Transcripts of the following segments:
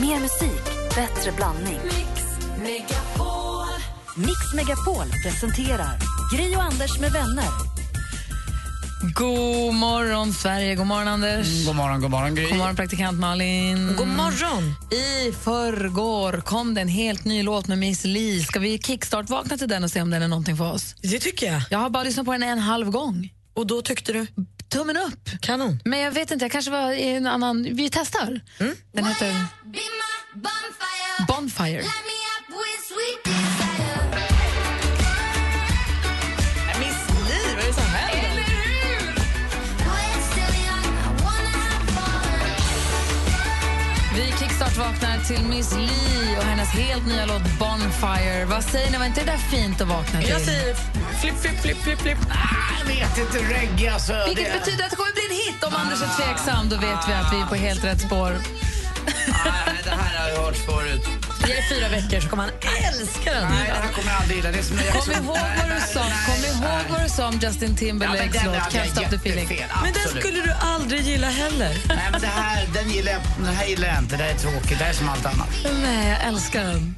Mer musik, bättre blandning. Mix Megapol presenterar Gri och Anders med vänner. God morgon, Sverige. God morgon, Anders. God morgon, god morgon Gry. God morgon, praktikant Malin. God morgon. I förrgår kom det en helt ny låt med Miss Li. Ska vi kickstart-vakna till den och se om den är någonting för oss? Det tycker jag. Jag har bara lyssnat på den en halv gång. Och då tyckte du? Tummen upp. Kanon. Men jag vet inte, jag kanske var i en annan... Vi testar. Den heter Bonfire. Miss Li, vad är det som händer? Vi kickstart-vaknar till Miss Li hennes helt nya låt Bonfire. Vad säger ni, var inte det där fint att vakna till? Jag säger flipp, flipp, flipp, flipp, flipp. Jag vet inte, reggae alltså. Vilket det... betyder att det kommer bli en hit. Om Anders är tveksam, då vet vi att vi är på helt rätt spår. Nej, det här har jag hört förut. Ge det fyra veckor så kommer han älska den. Nej, det här kommer jag aldrig gilla. Det är som Kom ihåg vad du sa, kom ihåg vad du sa om Justin Timberlakes låt Can't Stop the Feeling. Men den skulle du aldrig gilla heller. Nej, men det här, den gillar jag, den här gillar jag inte. Det här är tråkigt. Det här är som allt annat. Nej, jag älskar den.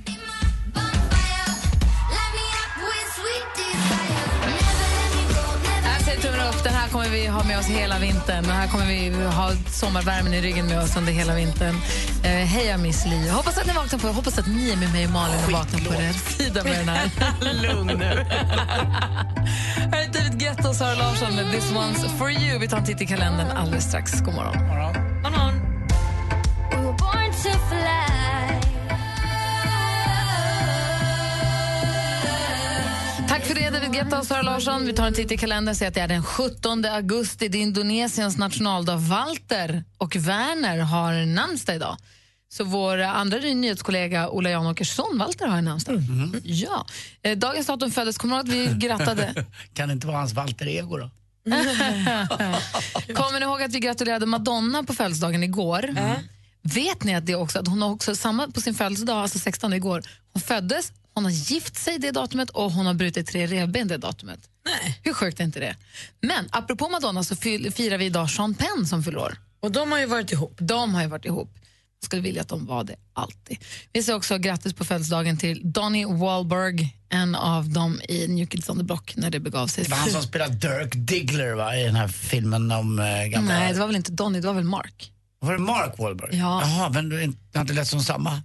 Den här kommer vi ha med oss hela vintern. Den här kommer vi ha sommarvärmen i ryggen med oss under hela vintern. Eh, heja Miss Li. Hoppas att ni vaknar på, hoppas att ni är med mig och Malin och vaknar på rätt sida med den här. Lugn nu. Här är David Guetta och Sara Larsson med This One's For You. Vi tar en titt i kalendern alldeles strax. God morgon. God morgon. Tack för det, David Guetta och Sara Larsson. Vi tar en titt i kalendern och ser att det är den 17 augusti. Det är Indonesiens nationaldag. Walter och Werner har namnsdag idag. Så vår andra nyhetskollega Ola Jan-Åkersson, Walter, har namnsdag. Ja. Eh, Dagens datum föddes, kommer du ihåg att vi grattade? Kan det inte vara hans Walter Ego då? kommer ni ihåg att vi gratulerade Madonna på födelsedagen igår? Vet ni att, det också, att hon har också samma på sin födelsedag, alltså 16 igår, hon föddes, hon har gift sig det datumet och hon har brutit tre revben det datumet. Nej. Hur sjukt är inte det? Men apropå Madonna så firar vi idag Sean Penn som fyller år. Och de har ju varit ihop. De har ju varit ihop. Jag skulle vilja att de var det alltid. Vi säger också grattis på födelsedagen till Donnie Wahlberg, en av dem i New Kids on the Block när det begav sig. Det var han som spelade Dirk Diggler va, i den här filmen om äh, gamla... Nej, det var väl inte Donnie, det var väl Mark. Var det Mark Wahlberg? Ja. Jaha, men det har inte lät som samma.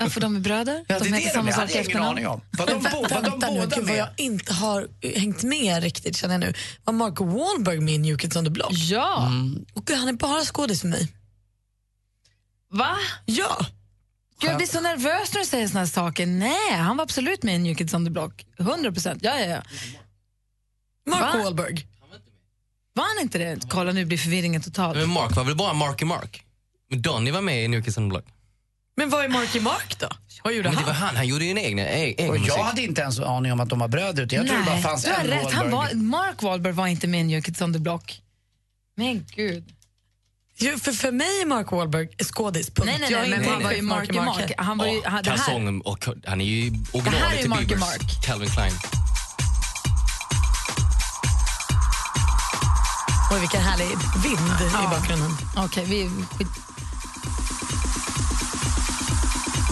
Ja, för de är bröder. Ja, det de är heter det samma sak i efternamn. Var de, bo, var de Vänta nu, båda gud vad jag inte har hängt med riktigt känner jag nu. Var Mark Wahlberg med i New Kids on the Block? Ja, Mm. Och gud, han är bara skådis för mig. va? Ja. Gud, jag blir så nervös när du säger såna här saker. Nej, han var absolut med i New Kids on the Block. 100 procent. Ja, ja, ja. Mark Va? Wahlberg. Var han inte det? Kolla, nu blir förvirringen total. Men Mark var väl bara Marky Mark? Men Donny var med i New Kids on the Block. Men vad är Marky Mark då? Vad gjorde Men det han? var han, han gjorde ju en egen, e- egen Och musik. jag hade inte ens aning om att de var bröder. utan Jag trodde det bara fanns du har en rätt. Han Wahlberg. var, Mark Wahlberg var inte med i New Kids on the Block. Men gud. Jo, för, för mig är Mark Wahlberg skådis, punkt. Nej, nej, Jag nej, men han var ju Marky Mark. Han var ju, han, det här, kalsongen och han är ju Det originalet till Marky Biebers Mark. Calvin Klein. Oj, vilken härlig vind i bakgrunden. Okej, vi... skit-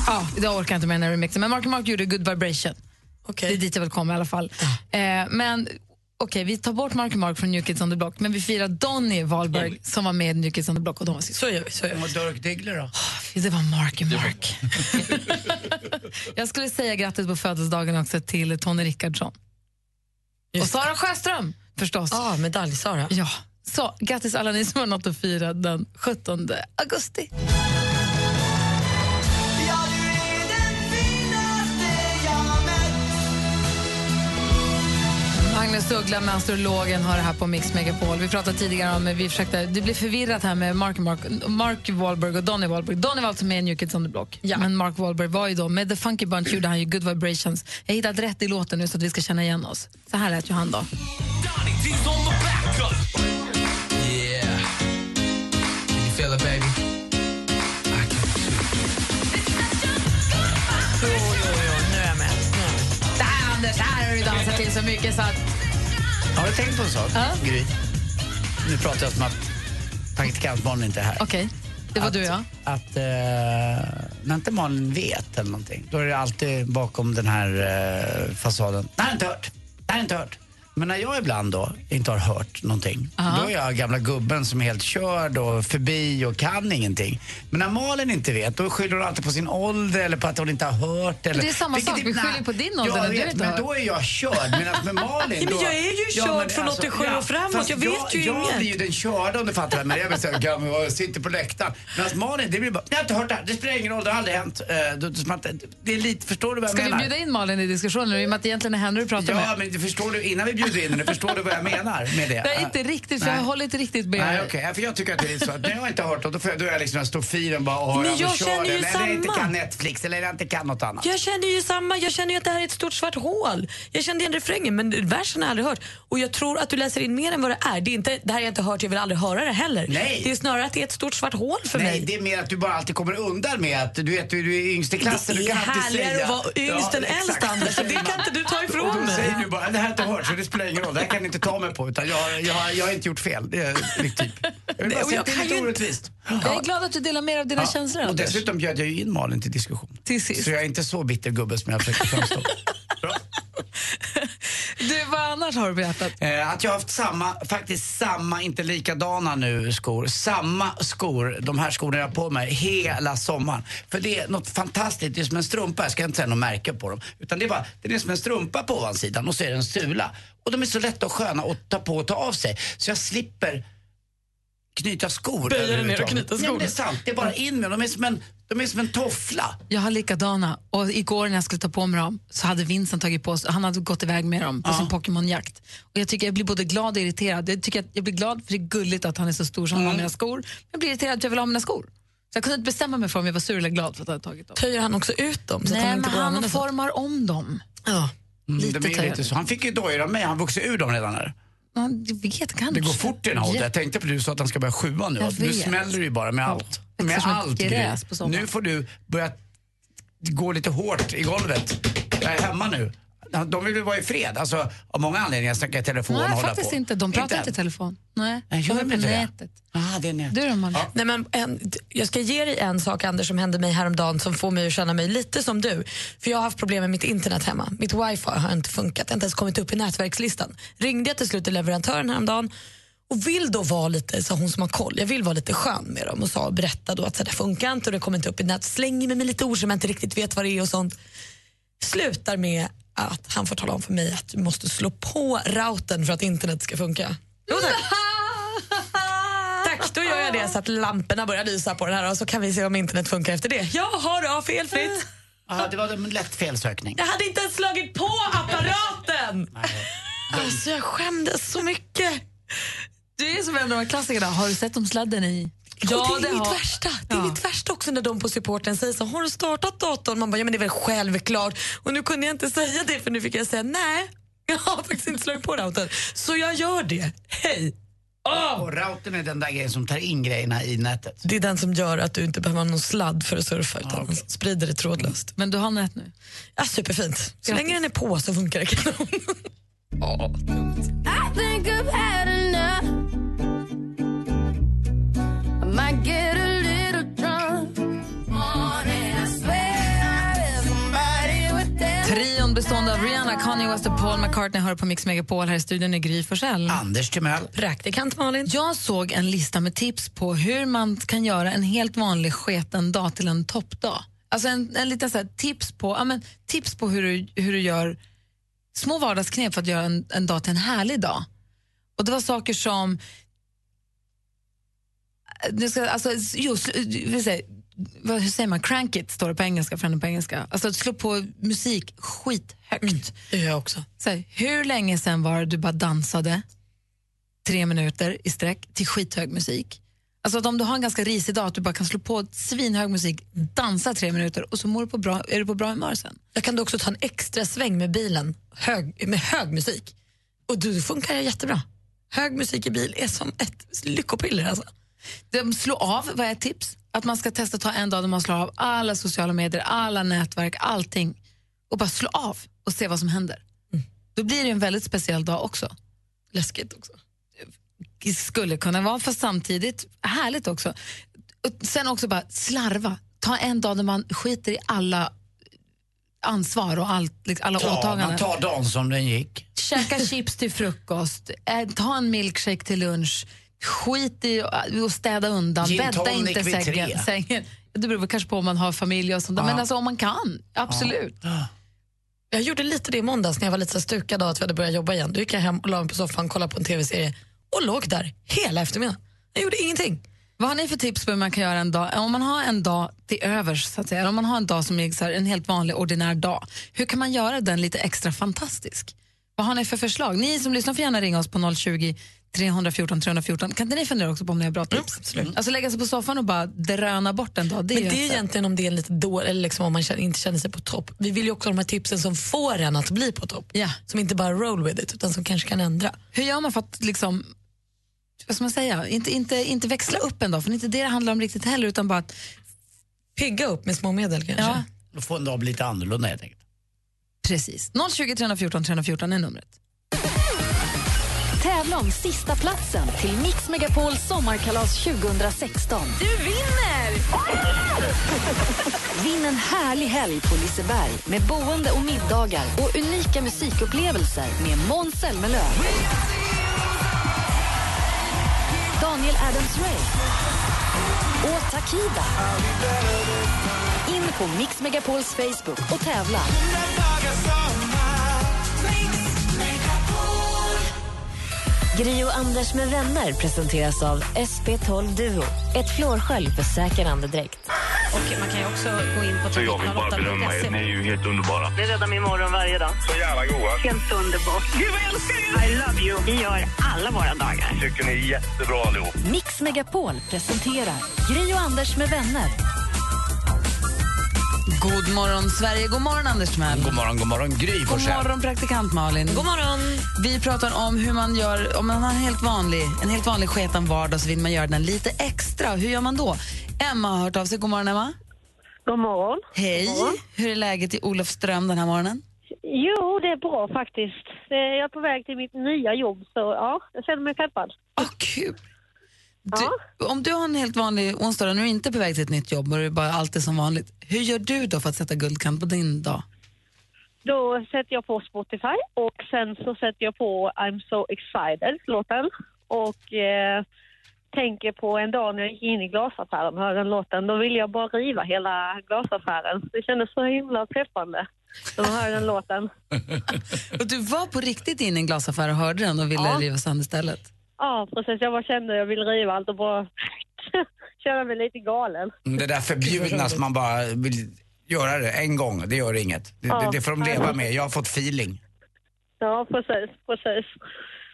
Ja, idag orkar jag inte med den här remixen. Men Marky Mark gjorde Good Vibration. Okej. Det är dit jag vill komma i alla fall. Eh, men okej, vi tar bort Marky Mark från New Kids on the Block, men vi firar Donny Wahlberg som var med i New Kids on the Block och de var. Så gör vi. Så gör vi. Och Dirk Diggler då? Det var Marky Mark. jag skulle säga grattis på födelsedagen också till Tony Rickardsson. Och Just Sara Sjöström förstås. Ah, medalj-Sara. Ja. Så grattis alla ni som har något att fira den 17 augusti. Magnus Uggla med astrologen har det här på Mix Megapol. Vi pratade tidigare om, vi försökte, det blev förvirrat här med Mark, Mark, Mark Wahlberg och Donny Wahlberg. Donny var alltså med i New Kids on the Block. Ja. Men Mark Wahlberg var ju då, med The Funky Bunch gjorde han ju Good Vibrations. Jag har hittat rätt i låten nu så att vi ska känna igen oss. Så här lät ju han då. Yeah. Feel it baby? I can Jo, jo, jo, nu är jag med. Nu. Där Anders, här har du dansat till så mycket så att... Har du tänkt på en sak, Ja. Gry? Nu pratar jag som att praktikantbarnen inte är här. Okej. Det var att, du, ja. Att eh, när inte Malin vet eller någonting, då är det alltid bakom den här eh, fasaden. Det här har jag inte hört. Det här har jag inte hört. Men när jag ibland då inte har hört någonting, Aha. då är jag gamla gubben som är helt körd och förbi och kan ingenting. Men när Malin inte vet, då skyller hon alltid på sin ålder eller på att hon inte har hört. Eller, det är samma sak, vi skyller på din ålder jag vet, Men då är jag körd. Medan med Malin, Ja, men då, jag är ju körd från 87 och framåt, jag vet ju jag, inget. Jag blir ju den körda om du fattar. Men jag så här gammal och sitter på läktaren. Medan Malin, det blir bara, jag har inte hört det här. Det spelar ingen roll, det har aldrig hänt. Eh, Det är lite, förstår du vad jag Ska vi menar? bjuda in Malin i diskussionen i och med att egentligen är henne du pratar Ja, med? men du förstår du, innan vi bjuder in henne, förstår du vad jag menar med det? Nej, inte riktigt, för jag Nej. håller inte riktigt med. Nej, okej. För jag tycker att det är så att när jag inte har hört det, då, får jag, då är jag liksom den stofilen bara och Men hör jag och kör känner ju den. Eller jag inte samma. kan Netflix eller jag inte kan något annat. Jag känner ju samma. Jag känner ju att det här är ett stort svart hål. Jag kände igen refrängen men versen har jag aldrig hört. Och jag tror att du läser in mer än vad det är. Det, är inte, det här har jag inte hört, jag vill aldrig höra det heller. Nej. Det är snarare att det är ett stort svart hål för Nej, mig. det är mer att du bara alltid kommer undan med att du vet, du är yngst i klassen. Det du är kan alltid härligare att vara yngst än exakt. äldst, Anders, det kan inte du ta ifrån då mig. säger du bara, det här har jag inte hört så det spelar ingen roll. Det här kan ni inte ta mig på utan jag, jag, jag har inte gjort fel. Det är mitt typ. Jag vill bara säga att det är lite orättvist. Jag är glad att du delar mer av dina känslor, Och Anders. dessutom bjöd jag ju in Malin till diskussion. Till sist. Så jag är inte så bitter gubbe som jag försöker framstå. Bra. Du, vad annars har du hjärtat? Eh, att jag har haft samma, faktiskt samma, inte likadana nu skor, samma skor, de här skorna jag har på mig hela sommaren. För det är något fantastiskt, det är som en strumpa, jag ska inte säga något märke på dem. Utan det är bara, det är som en strumpa på ovansidan och så är det en sula. Och de är så lätta och sköna att ta på och ta av sig. Så jag slipper knyta skor Böja dig ner och knyta skor. det är sant, det är bara in med dem. De är som en, de är som en toffla. Jag har likadana. Och igår när jag skulle ta på mig dem så hade Vincent tagit på sig, han hade gått iväg med dem på sin Pokémon-jakt. Och jag tycker jag blir både glad och irriterad. Jag, tycker att jag blir glad för det är gulligt att han är så stor som han har mina skor. Men jag blir irriterad att jag vill ha mina skor. Så jag kunde inte bestämma mig för om jag var sur eller glad för att jag hade tagit dem. Töjer han också ut dem så att de Nej, inte men att han så? formar om dem. Ja. Mm, Lite de lite så. Han fick ju dojor av mig, han vuxit ur dem redan. Här. Ja, Jag vet kanske. Det går fort i den här åldern. Jag tänkte på det du sa att han ska börja sjuan nu. Att Nu smäller det ju bara med allt. Med som allt gräs på sommaren. Nu får du börja gå lite hårt i golvet. Jag är hemma nu. De vill ju vara i fred. Alltså, av många anledningar snacka i telefon och Nej, hålla faktiskt på. inte. De pratar inte, i telefon. Nej, Nej, de är på det? nätet. Ah, det är nät. Du då, Malin? Nej, men en, jag ska ge dig en sak Anders som hände mig häromdagen som får mig att känna mig lite som du. För Jag har haft problem med mitt internet hemma. Mitt wifi har inte funkat, jag har inte ens kommit upp i nätverkslistan. Ringde jag till slut till leverantören häromdagen och vill då vara lite, så hon som har koll, jag vill vara lite skön med dem och sa, berätta då att så här, det funkar inte och det kommer inte upp i nät. Slänger mig med lite ord som jag inte riktigt vet vad det är och sånt. Slutar med att han får tala om för mig att du måste slå på routern för att internet ska funka. Jo, tack. Tack, då gör jag det så att lamporna börjar lysa på den här och så kan vi se om internet funkar efter det. Jaha då, felfritt. Ah, det var en lätt felsökning. Jag hade inte ens slagit på apparaten! Alltså jag skämdes så mycket. Du är som en av klassikerna. Har du sett om sladden i? Ja, det är mitt har- värsta. Det är Ja. mitt värsta också när de på supporten säger så har du startat datorn? Man bara, ja men det är väl självklart. Och nu kunde jag inte säga det för nu fick jag säga nej. Jag har faktiskt inte slagit på routern. Så jag gör det. Hej! Och routern är den där grejen som tar in grejerna i nätet. Det är den som gör att du inte behöver ha någon sladd för att surfa utan man sprider det trådlöst. Men du har nät nu? Ja, superfint. Så länge den är på så funkar det kanon. Ja, dumt. Might get a little drunk. Morning, I swear I love somebody with them. Trion bestående av Rihanna, Kanye West och Paul McCartney hör på Mix Megapol. Här i studion är Gry Forssell. Anders Timell. Praktikant Malin. Jag såg en lista med tips på hur man kan göra en helt vanlig sketen dag till en toppdag. Alltså en, en liten så här tips på, ja, men, tips på hur, du, hur du gör små vardagsknep för att göra en, en dag till en härlig dag. Och Det var saker som... Nu ska, alltså, just, vill säga, vad, hur säger man? Crank it står det på engelska, för på engelska. Alltså att slå på musik skithögt. Det gör jag också. Så här, hur länge sen var det du bara dansade tre minuter i sträck till skithög musik? Alltså att om du har en ganska risig dag, att du bara kan slå på svinhög musik, dansa tre minuter och så mår du på bra, är du på bra humör sen. Jag kan då också ta en extra sväng med bilen hög, med hög musik. Och då funkar det jättebra. Hög musik i bil är som ett lyckopiller. Alltså. De slå av var ett tips. Att man ska testa ta en dag då man slår av alla sociala medier, alla nätverk, allting och bara slå av och se vad som händer. Då blir det en väldigt speciell dag också. Läskigt också. skulle kunna vara, fast samtidigt härligt också. Och sen också bara slarva. Ta en dag där man skiter i alla ansvar och allt, liksom, alla Ja, åtaganden. man tar dagen som den gick. Käka chips till frukost, eh, ta en milkshake till lunch, skit i att städa undan, bädda inte sängen. sängen. Det beror väl kanske på om man har familj och sånt. Ja. men alltså om man kan, absolut. Jag gjorde lite det i måndags när jag var lite så stukad av att vi hade börjat jobba igen. Då gick jag hem och la mig på soffan, kollade på en tv-serie och låg där hela eftermiddagen. Jag gjorde ingenting. Vad har ni för tips på hur man kan göra en dag? Om man har en dag till övers, så att säga, om man har en dag som är så här, en helt vanlig ordinär dag, hur kan man göra den lite extra fantastisk? Vad har ni för förslag? Ni som lyssnar får gärna ringa oss på 020 314 314. Kan inte ni fundera också på om ni har bra tips? Alltså lägga sig på soffan och bara dröna bort en dag. Det är Men det är egentligen om det är lite dåligt eller liksom om man känner, inte känner sig på topp. Vi vill ju också ha de här tipsen som får en att bli på topp. Ja. Som inte bara roll with it, utan som kanske kan ändra. Hur gör man för att liksom, vad ska man säga, inte, inte, inte växla upp en dag, för det är inte det det handlar om riktigt heller, utan bara att Pigga upp med små medel kanske. ja, Då får en dag bli lite annorlunda helt enkelt. precis. 020 314 314 är numret. Tävla om sista platsen till Mix Megapols sommarkalas 2016. Du vinner! Vinn en härlig helg på Liseberg med boende och middagar och unika musikupplevelser med Måns Zelmerlöw. Daniel Adams-Ray och Takida. In på Mix Megapols Facebook och tävla. Gri och Anders med vänner presenteras av SP12 Duo. Ett flårskölj för säker andedräkt. Och man kan ju också gå in på Så jag vill bara berömma er. Ni är ju helt underbara. Det räddar min morgon varje dag. Så jävla goa. Helt underbart. Gud, vad jag älskar er! I love you. Vi gör alla våra dagar. Tycker ni är jättebra allihop. Mix Megapol presenterar Gri och Anders med vänner. God morgon, Sverige. God morgon, Anders Timell. God morgon, god morgon Gry God morgon, praktikant Malin. God morgon! Vi pratar om hur man gör, om man har en helt vanlig, en helt vanlig sketan vardag så vill man göra den lite extra. Hur gör man då? Emma har hört av sig. God morgon, Emma. God morgon. Hej. God morgon. Hur är läget i Olofström den här morgonen? Jo, det är bra faktiskt. Eh, Jag är på väg till mitt nya jobb, så ja, jag känner mig peppad. Åh, kul. Du, Om du har en helt vanlig onsdag och nu är inte på väg till ett nytt jobb och det är bara allt är som vanligt, hur gör du då för att sätta guldkant på din dag? Då sätter jag på Spotify och sen så sätter jag på I'm so excited-låten och eh, tänker på en dag när jag gick in i glasaffären och hörde den låten. Då ville jag bara riva hela glasaffären. Det kändes så himla peppande när man hörde den låten. Och du var på riktigt inne i en glasaffär och hörde den och ville Ja. riva sönder stället? Ja, precis. Jag bara kände att jag ville riva allt och bara känna mig lite galen. Det där förbjudna som man bara vill göra det en gång, det gör inget. Det, Ja. det, det får de leva med. Jag har fått feeling. Ja, precis, precis.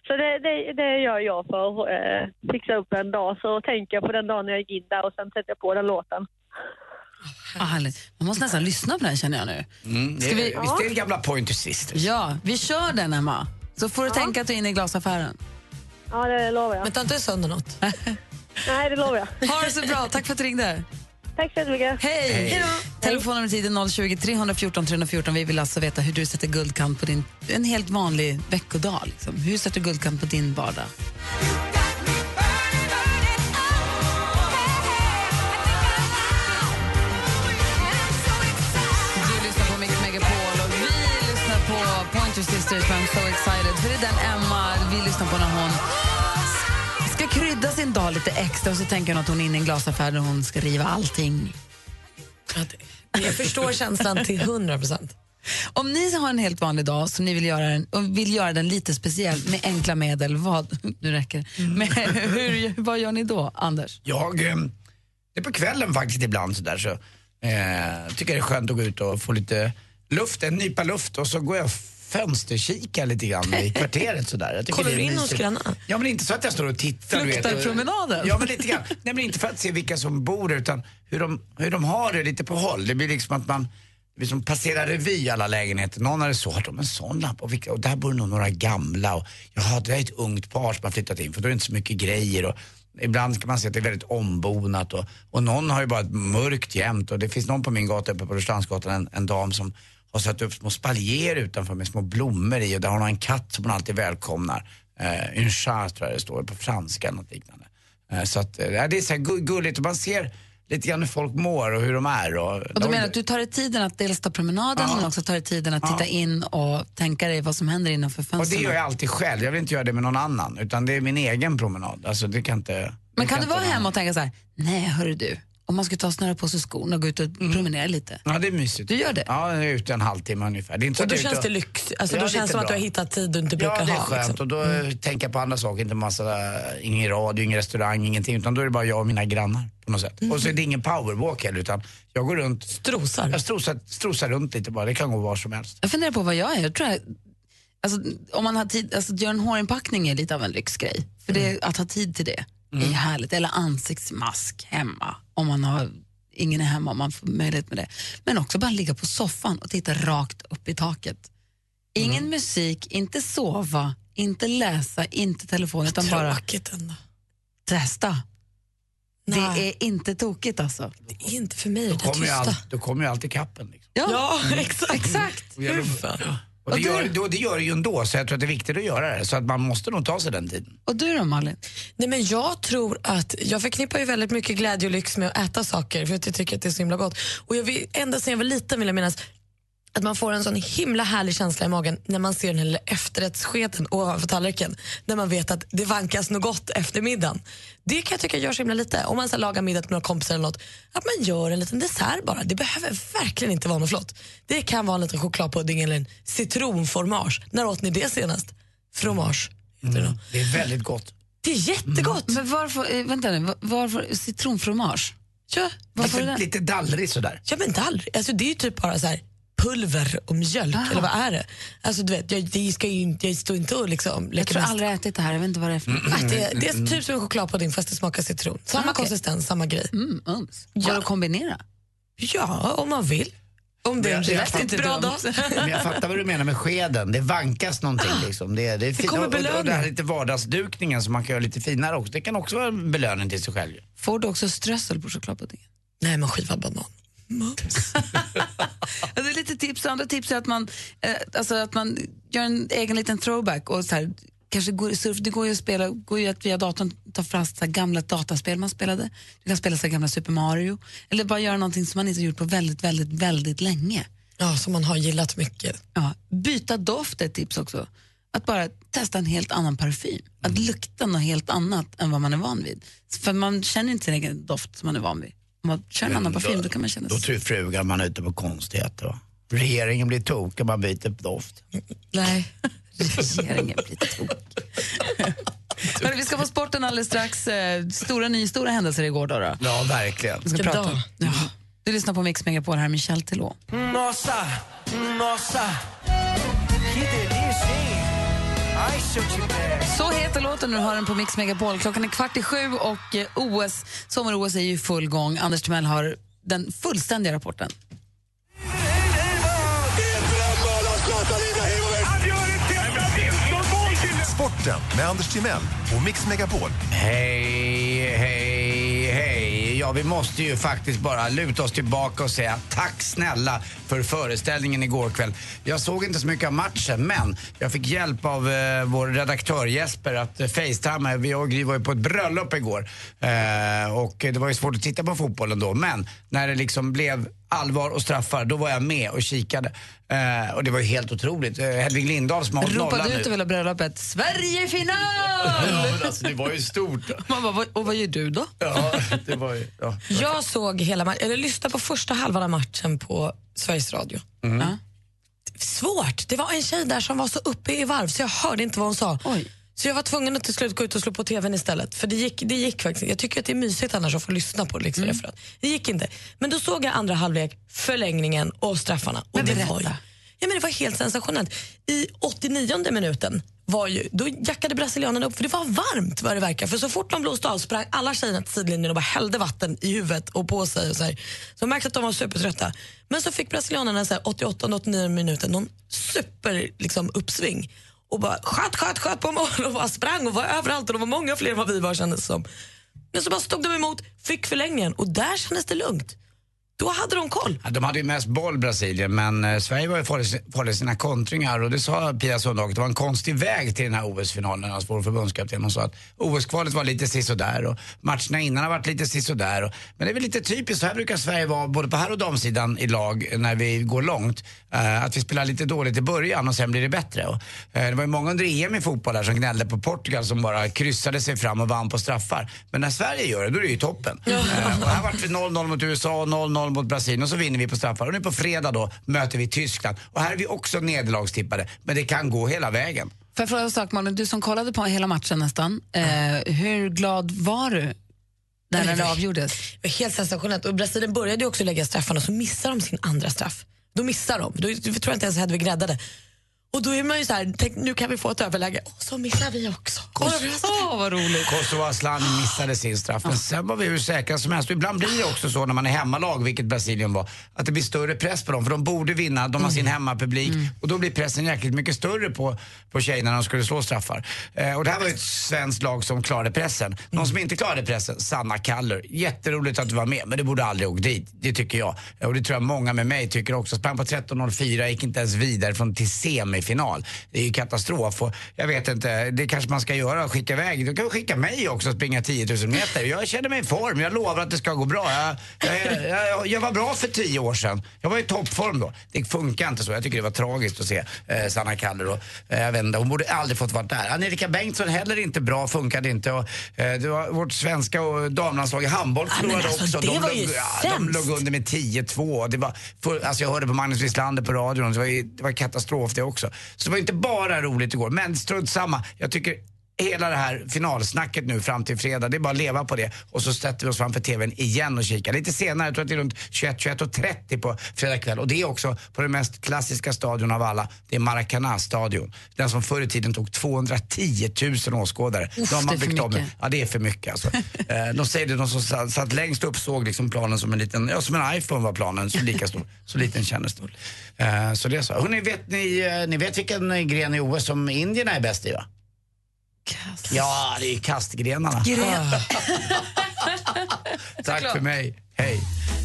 Så det, det, det gör jag för att eh, fixa upp en dag. Så tänker jag på den dagen när jag gick in där och sen sätter jag på den låten. Ah, härligt. Man måste nästan lyssna på den känner jag nu. Mm, det, Ska vi- Visst är det gamla Pointer Sisters? Ja, vi kör den Emma. Så får du tänka att du är inne i glasaffären. Ja, det lovar jag. Men ta inte sönder något. Nej, det lovar jag. Ha det så bra. Tack för att du ringde. Tack så jättemycket. Hej! Hej. Telefonnumret hit är 020 314 314. Vi vill alltså veta hur du sätter guldkant på din, en helt vanlig veckodag. Liksom. Hur sätter du guldkant på din vardag? Du lyssnar på Mix Megapol och vi lyssnar på Pointer Sisters med I'm so excited. För det är den Emma vi lyssnar på när hon dag lite extra och så tänker hon att hon är inne i en glasaffär där hon ska riva allting. Jag förstår känslan till 100 procent. Om ni har en helt vanlig dag som ni vill göra den, och vill göra den lite speciell med enkla medel, vad, nu räcker det. Men hur, vad gör ni då, Anders? Jag, eh, det är på kvällen faktiskt ibland sådär så eh, tycker jag det är skönt att gå ut och få lite luft, en nypa luft och så går jag fönsterkikar lite grann i kvarteret sådär. Jag Kollar du in hos mysigt. grannar? Ja men inte så att jag står och tittar. Fluktarpromenaden? Ja men lite grann. Nej men inte för att se vilka som bor där, utan hur de, hur de har det lite på håll. Det blir liksom att man liksom passerar revy alla lägenheter. Någon har det så, har de en sån lampa? Och, vilka, och där bor nog några gamla. Och, jaha, det är ett ungt par som har flyttat in för då är det inte så mycket grejer. Och, Ibland kan man se att det är väldigt ombonat och, och någon har ju bara ett mörkt jämt och det finns någon på min gata uppe på Rörstrandsgatan, en, en dam som har satt upp små spaljer utanför med små blommor i och där hon har en katt som hon alltid välkomnar. Eh, un chat tror jag det står på franska eller något liknande. Eh, Så att, eh, det är så här gu- gulligt och man ser lite grann hur folk mår och hur de är. Och, Och du menar att du tar dig tiden att dels ta promenaden Ja. men också tar dig tiden att Ja. titta in och tänka dig vad som händer innanför och det fönstren. gör jag alltid själv, jag vill inte göra det med någon annan. Utan det är min egen promenad. Alltså, det kan inte, Men kan inte du vara hemma och tänka så här, nej hörru du, om man ska ta och snöra på sig skorna och gå ut och promenera lite. Ja, det är mysigt. Du gör det? Ja, jag är ute en halvtimme ungefär. Det är inte så Och då känns ute det och- lyx. Alltså, Ja, då känns det som att du har hittat tid du inte brukar Ja, det är ha. skönt. liksom. Och då mm. tänker jag på andra saker, inte massa, ingen radio, ingen restaurang, ingenting. Utan då är det bara jag och mina grannar på något sätt. Och så är det ingen powerwalk heller, utan jag går runt. Strosar. Jag strosar, strosar runt lite bara, det kan gå var som helst. Jag funderar på vad jag är. Jag tror jag, alltså, om man har tid, alltså, att göra en hårinpackning är lite av en lyxgrej. För det, att ha tid till det är ju härligt. Eller ansiktsmask hemma, om man har, ingen är hemma, om man får möjlighet med det. Men också bara ligga på soffan och titta rakt upp i taket. Ingen musik, inte sova, inte läsa, inte telefon, utan bara testa. Nej. Det är inte tokigt alltså. Det är inte för mig, Då det kommer all, då kommer ju alltid kappen. Liksom. Ja, exakt. Exakt. Och jag- Och det, gör, då, det gör det ju ändå, så jag tror att det är viktigt att göra det. Så att man måste nog ta sig den tiden. Och du då Malin? Nej, men jag tror att jag förknippar ju väldigt mycket glädje och lyx med att äta saker för att jag tycker att det är så himla gott. Och jag vill, ända sedan jag var liten vill jag minnas att man får en sån himla härlig känsla i magen när man ser den här lilla efterrättsskeden ovanför tallriken. När man vet att det vankas något gott efter middagen. Det kan jag tycka gör så himla lite. Om man så här, lagar middag till några kompisar eller något, att man gör en liten dessert bara. Det behöver verkligen inte vara något flott. Det kan vara en liten chokladpudding eller en citronformage. När åt ni det senast? Fromage. heter det då. Det är väldigt gott. Det är jättegott. Men varför, eh, vänta nu, var- varför citronfromage? Ja, Varför är Lite, det? lite dallrig sådär. Ja men aldrig. Alltså, det är ju typ bara så här pulver och mjölk, eller vad är det? Alltså du vet, jag, det ska ju, inte- jag står inte och liksom Jag tror mest. aldrig jag ätit det här, jag vet inte vad det är för Ah, det, det är typ som en chokladpudding fast det smakar citron. Samma Ah, okej. konsistens, samma grej. Mm, uns. Går det att kombinera? Ja, om man vill. Om det är en Jag- jag riktigt inte bra dag. Men jag fattar vad du menar med skeden. Det vankas någonting liksom. Det, det, är fint. kommer och, och, och det belöning. här lite vardagsdukningen som man kan göra lite finare också. Det kan också vara en belöning till sig själv. Får du också strössel på chokladpuddingen? Nej, men skivad banan. Mums. är lite tips. Andra tips är att man, eh, alltså att man gör en egen liten throwback och så här, kanske går, surf, det går ju att spela, går ju att via datorn ta så här gamla dataspel man spelade. Du kan spela så gamla Super Mario eller bara göra någonting som man inte har gjort på väldigt, väldigt, väldigt länge. Ja, som man har gillat mycket. Ja, byta doft är ett tips också. Att bara testa en helt annan parfym. Att lukta något helt annat än vad man är van vid. För man känner inte sin egen doft som man är van vid. Om man kör en annan parfym då kan man känna Då tror frugan man är ute på konstigheter. Va? Regeringen blir tokig, man byter doft. Nej. Regeringen blir tokig. Hörru, vi ska få sporten alldeles strax. Eh, Stora, ny, stora händelser igår. Då, då. Ja, verkligen. Vi ska prata om. Ja. Du lyssnar på Mix Megapol, här är Michel Telå. Nossa, nossa, Så heter låten när du hör den på Mix Megapol. Klockan är kvart i sju och eh, OS, sommar-OS är ju i full gång. Anders Timell har den fullständiga rapporten. Sporten med Anders Timell och Mix Megapol. Hej, hej, jag, vi måste ju faktiskt bara luta oss tillbaka och säga tack snälla för föreställningen igår kväll. Jag såg inte så mycket av matchen, men jag fick hjälp av eh, vår redaktör Jesper att eh, facetima. Vi och Gry var ju på ett bröllop igår eh, och det var ju svårt att titta på fotbollen då, men när det liksom blev allvar och straffar, då var jag med och kikade. Eh, och det var ju helt otroligt. Eh, Hedvig Lindahl som har hållit nollan Ropade ut nu. över bröllopet, Sverige final! Ja, men alltså, det var ju stort. Man bara, "Vad- och vad gör du då? Ja, det var ju... Ja. Jag såg hela matchen, eller lyssnade på första halvan av matchen på Sveriges Radio. Ja. Svårt. Det var en tjej där som var så uppe i varv så jag hörde inte vad hon sa. Oj. Så jag var tvungen att till slut gå ut och slå på tvn istället. För det gick, det gick faktiskt. Jag tycker att det är mysigt annars att få lyssna på liksom, Mm. referat. Det gick inte. Men då såg jag andra halvlek, förlängningen och straffarna. Och Men det berätta. var, ju, ja, men det var helt sensationellt. I 89 minuten var ju, då jackade brasilianerna upp för det var varmt vad det verkar. För så fort de blåste av sprang alla tjejerna till sidlinjen och bara hällde vatten i huvudet och på sig. Och så, här. så jag märkte att de var supertrötta. Men så fick brasilianerna så här 88-89 minuten någon super liksom, uppsving och bara sköt, sköt, sköt på mål och bara sprang och var överallt och de var många fler än vad vi var kändes som. Men så bara stod de emot, fick förlängningen och där kändes det lugnt. Då hade de koll. Ja, de hade ju mest boll Brasilien men eh, Sverige var ju farlig i sina kontringar och det sa Pia Sundhage, det var en konstig väg till den här OS-finalen, alltså vår förbundskapten. Hon sa att OS-kvalet var lite sisådär och matcherna innan har varit lite sisådär. Och, men det är väl lite typiskt, så här brukar Sverige vara både på här och damsidan i lag när vi går långt. Eh, att vi spelar lite dåligt i början och sen blir det bättre. Och, eh, det var ju många under EM i fotboll där som gnällde på Portugal som bara kryssade sig fram och vann på straffar. Men när Sverige gör det, då är det ju toppen. Eh, och här vart vi 0-0 mot USA och 0-0 mot Brasilien och så vinner vi på straffar. Och nu på fredag då möter vi Tyskland. Och här är vi också nederlagstippade. Men det kan gå hela vägen. Får jag fråga en sak, Malin? Du som kollade på hela matchen nästan. Eh, hur glad var du när var- avgjordes? Det var helt sensationellt. Och Brasilien började ju också lägga straffarna och så missar de sin andra straff. Då missar de. Då tror jag inte ens Hedvig räddade. Och då är man ju så här, tänk, nu kan vi få ett överläge. Och så missar vi också. Åh, vad roligt. Kosovo Asllani missade sin straff, men sen var vi hur säkra som helst. Ibland blir det också så när man är hemmalag, vilket Brasilien var, att det blir större press på dem. För de borde vinna, de har sin hemmapublik och då blir pressen jäkligt mycket större på, på tjejerna när de skulle slå straffar. Eh, och det här var ju ett svenskt lag som klarade pressen. Någon som inte klarade pressen, Sanna Kallur. Jätteroligt att du var med, men du borde aldrig åkt dit. Det tycker jag. Eh, Och det tror jag många med mig tycker också. Sprang på 13.04, gick inte ens vidare från till semifinal. Det är ju katastrof. Och jag vet inte, det kanske man ska göra, skicka iväg. Du kan skicka mig också och springa 10 000 meter. Jag känner mig i form, jag lovar att det ska gå bra. Jag, jag, jag, jag var bra för 10 år sedan. Jag var i toppform då. Det funkar inte så. Jag tycker det var tragiskt att se eh, Sanna Kallur. Och, eh, jag vet inte, hon borde aldrig fått vara där. Angelika Bengtsson heller inte bra, funkade inte. Och, eh, det var vårt svenska och damlandslag i handboll Ja, förlorade alltså, också. det de, var låg, ja, de låg under med 10-2. Det var, för, alltså jag hörde på Magnus Wislander på radion, det var, det var katastrof det också. Så det var inte bara roligt igår, men strunt samma. Jag tycker hela det här finalsnacket nu fram till fredag, det är bara att leva på det. Och så sätter vi oss framför TVn igen och kikar. Lite senare, jag tror att det är runt 21, 21 och 30 på fredag kväll. Och det är också på den mest klassiska stadion av alla. Det är Maracana-stadion. Den som förr i tiden tog 210 000 åskådare. Uff, De har det är för byggt om den. mycket. Ja, det är för mycket alltså. Eh, de säger det, de som satt, längst upp såg liksom planen som en liten, ja som en iPhone var planen, så lika stor. Så liten kändes det. Eh, så det är så. Hörrni, vet ni, eh, ni vet vilken gren i OS som indierna är bäst i va? Kast. Ja, det är kastgrenarna. Gren. Tack för mig. Hej.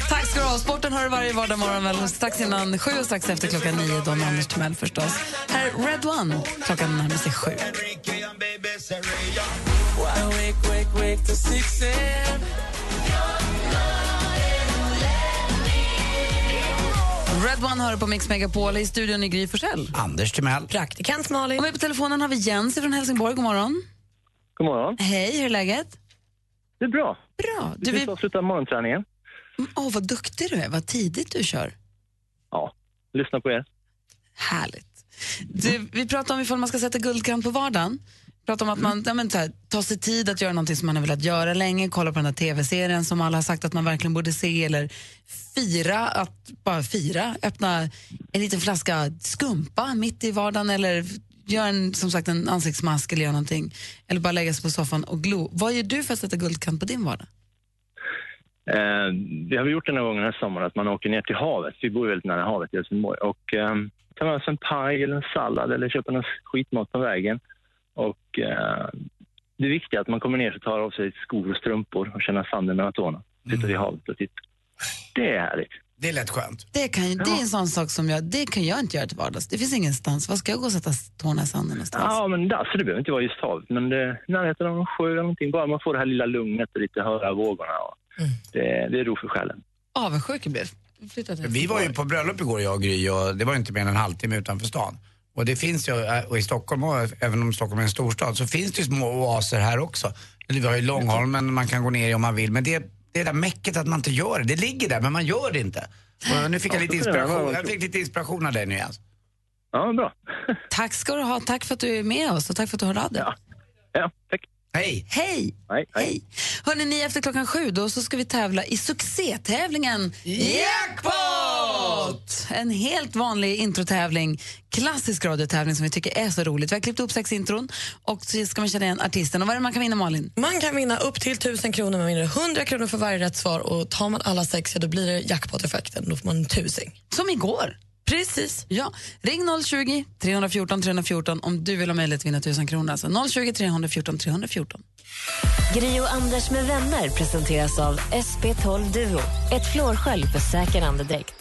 Tack ska du ha. Sporten har du varje vardag morgon väl? Strax innan sju och strax efter klockan nio då med Anders Timell förstås. Här är Red One. Klockan närmar sig sju. Red One hör på Mix Megapol i studion i Gry Forssell. Anders Timell. Praktikant Malin. Och med på telefonen har vi Jens från Helsingborg. God morgon. God morgon. Hej, hur är läget? Det är bra. Bra. Du, Du, vi vi... avslutar morgonträningen. Åh, vad duktig du är. Vad tidigt du kör. Ja, lyssna på er. Härligt. Du, vi pratar om ifall man ska sätta guldkant på vardagen. Vi om att man ja, men, så här, tar sig tid att göra någonting som man har velat göra länge, kolla på den här tv-serien som alla har sagt att man verkligen borde se eller fira, att bara fira, öppna en liten flaska skumpa mitt i vardagen eller göra en, som sagt, en ansiktsmask eller göra någonting. Eller bara lägga sig på soffan och glo. Vad gör du för att sätta guldkant på din vardag? Eh, det har vi gjort den här gången den här sommaren, att man åker ner till havet. Vi bor väldigt nära havet i Helsingborg. Och eh, tar med sig en paj eller en sallad eller köper någon skitmat på vägen. Och eh, det viktiga är att man kommer ner och tar av sig skor och strumpor och känner sanden mellan tårna. Sitter vid havet och tittar. Det är härligt. Det är lätt skönt. Det, kan, det är en sån sak som jag, det kan jag inte göra till vardags. Det finns ingenstans. Var ska jag gå och sätta tårna i sanden någonstans? Ja, men det, alltså, det behöver inte vara just havet, men det, närheten av en sjö eller någonting. Bara man får det här lilla lugnet och lite höra vågorna. Och det, det är ro för själen. Avundsjuk jag blev. Vi var ju på bröllop igår jag och Gry och det var inte mer än en halvtimme utanför stan. Och det finns ju, och i Stockholm, och även om Stockholm är en storstad, så finns det ju små oaser här också. Eller vi har ju Långholmen man kan gå ner i om man vill, men det, det är där mäcket att man inte gör det. Det ligger där, men man gör det inte. Och nu fick jag Ja, lite inspiration, jag fick lite inspiration av dig nu Jens. Ja, bra. Tack ska du ha. Tack för att du är med oss och tack för att du hörde av dig. Ja, ja tack. Hej! Hej! Hej, hej. Hörrni, ni efter klockan sju då så ska vi tävla i succétävlingen Jackpot! En helt vanlig introtävling, klassisk radiotävling som vi tycker är så roligt. Vi har klippt upp sex intron och så ska man känna igen artisten. Och vad är det man kan vinna Malin? Man kan vinna upp till 1000 kronor, man vinner 100 kronor för varje rätt svar och tar man alla sex ja, då blir det jackpot-effekten, då får man en tusing. Som igår. Precis. Ja. Ring 020 314 314 om du vill ha möjlighet att vinna 1000 kronor. Alltså 020 314 314. Gri och Anders med vänner presenteras av SP12 Duo. Ett flårskölj för säker andedräkt.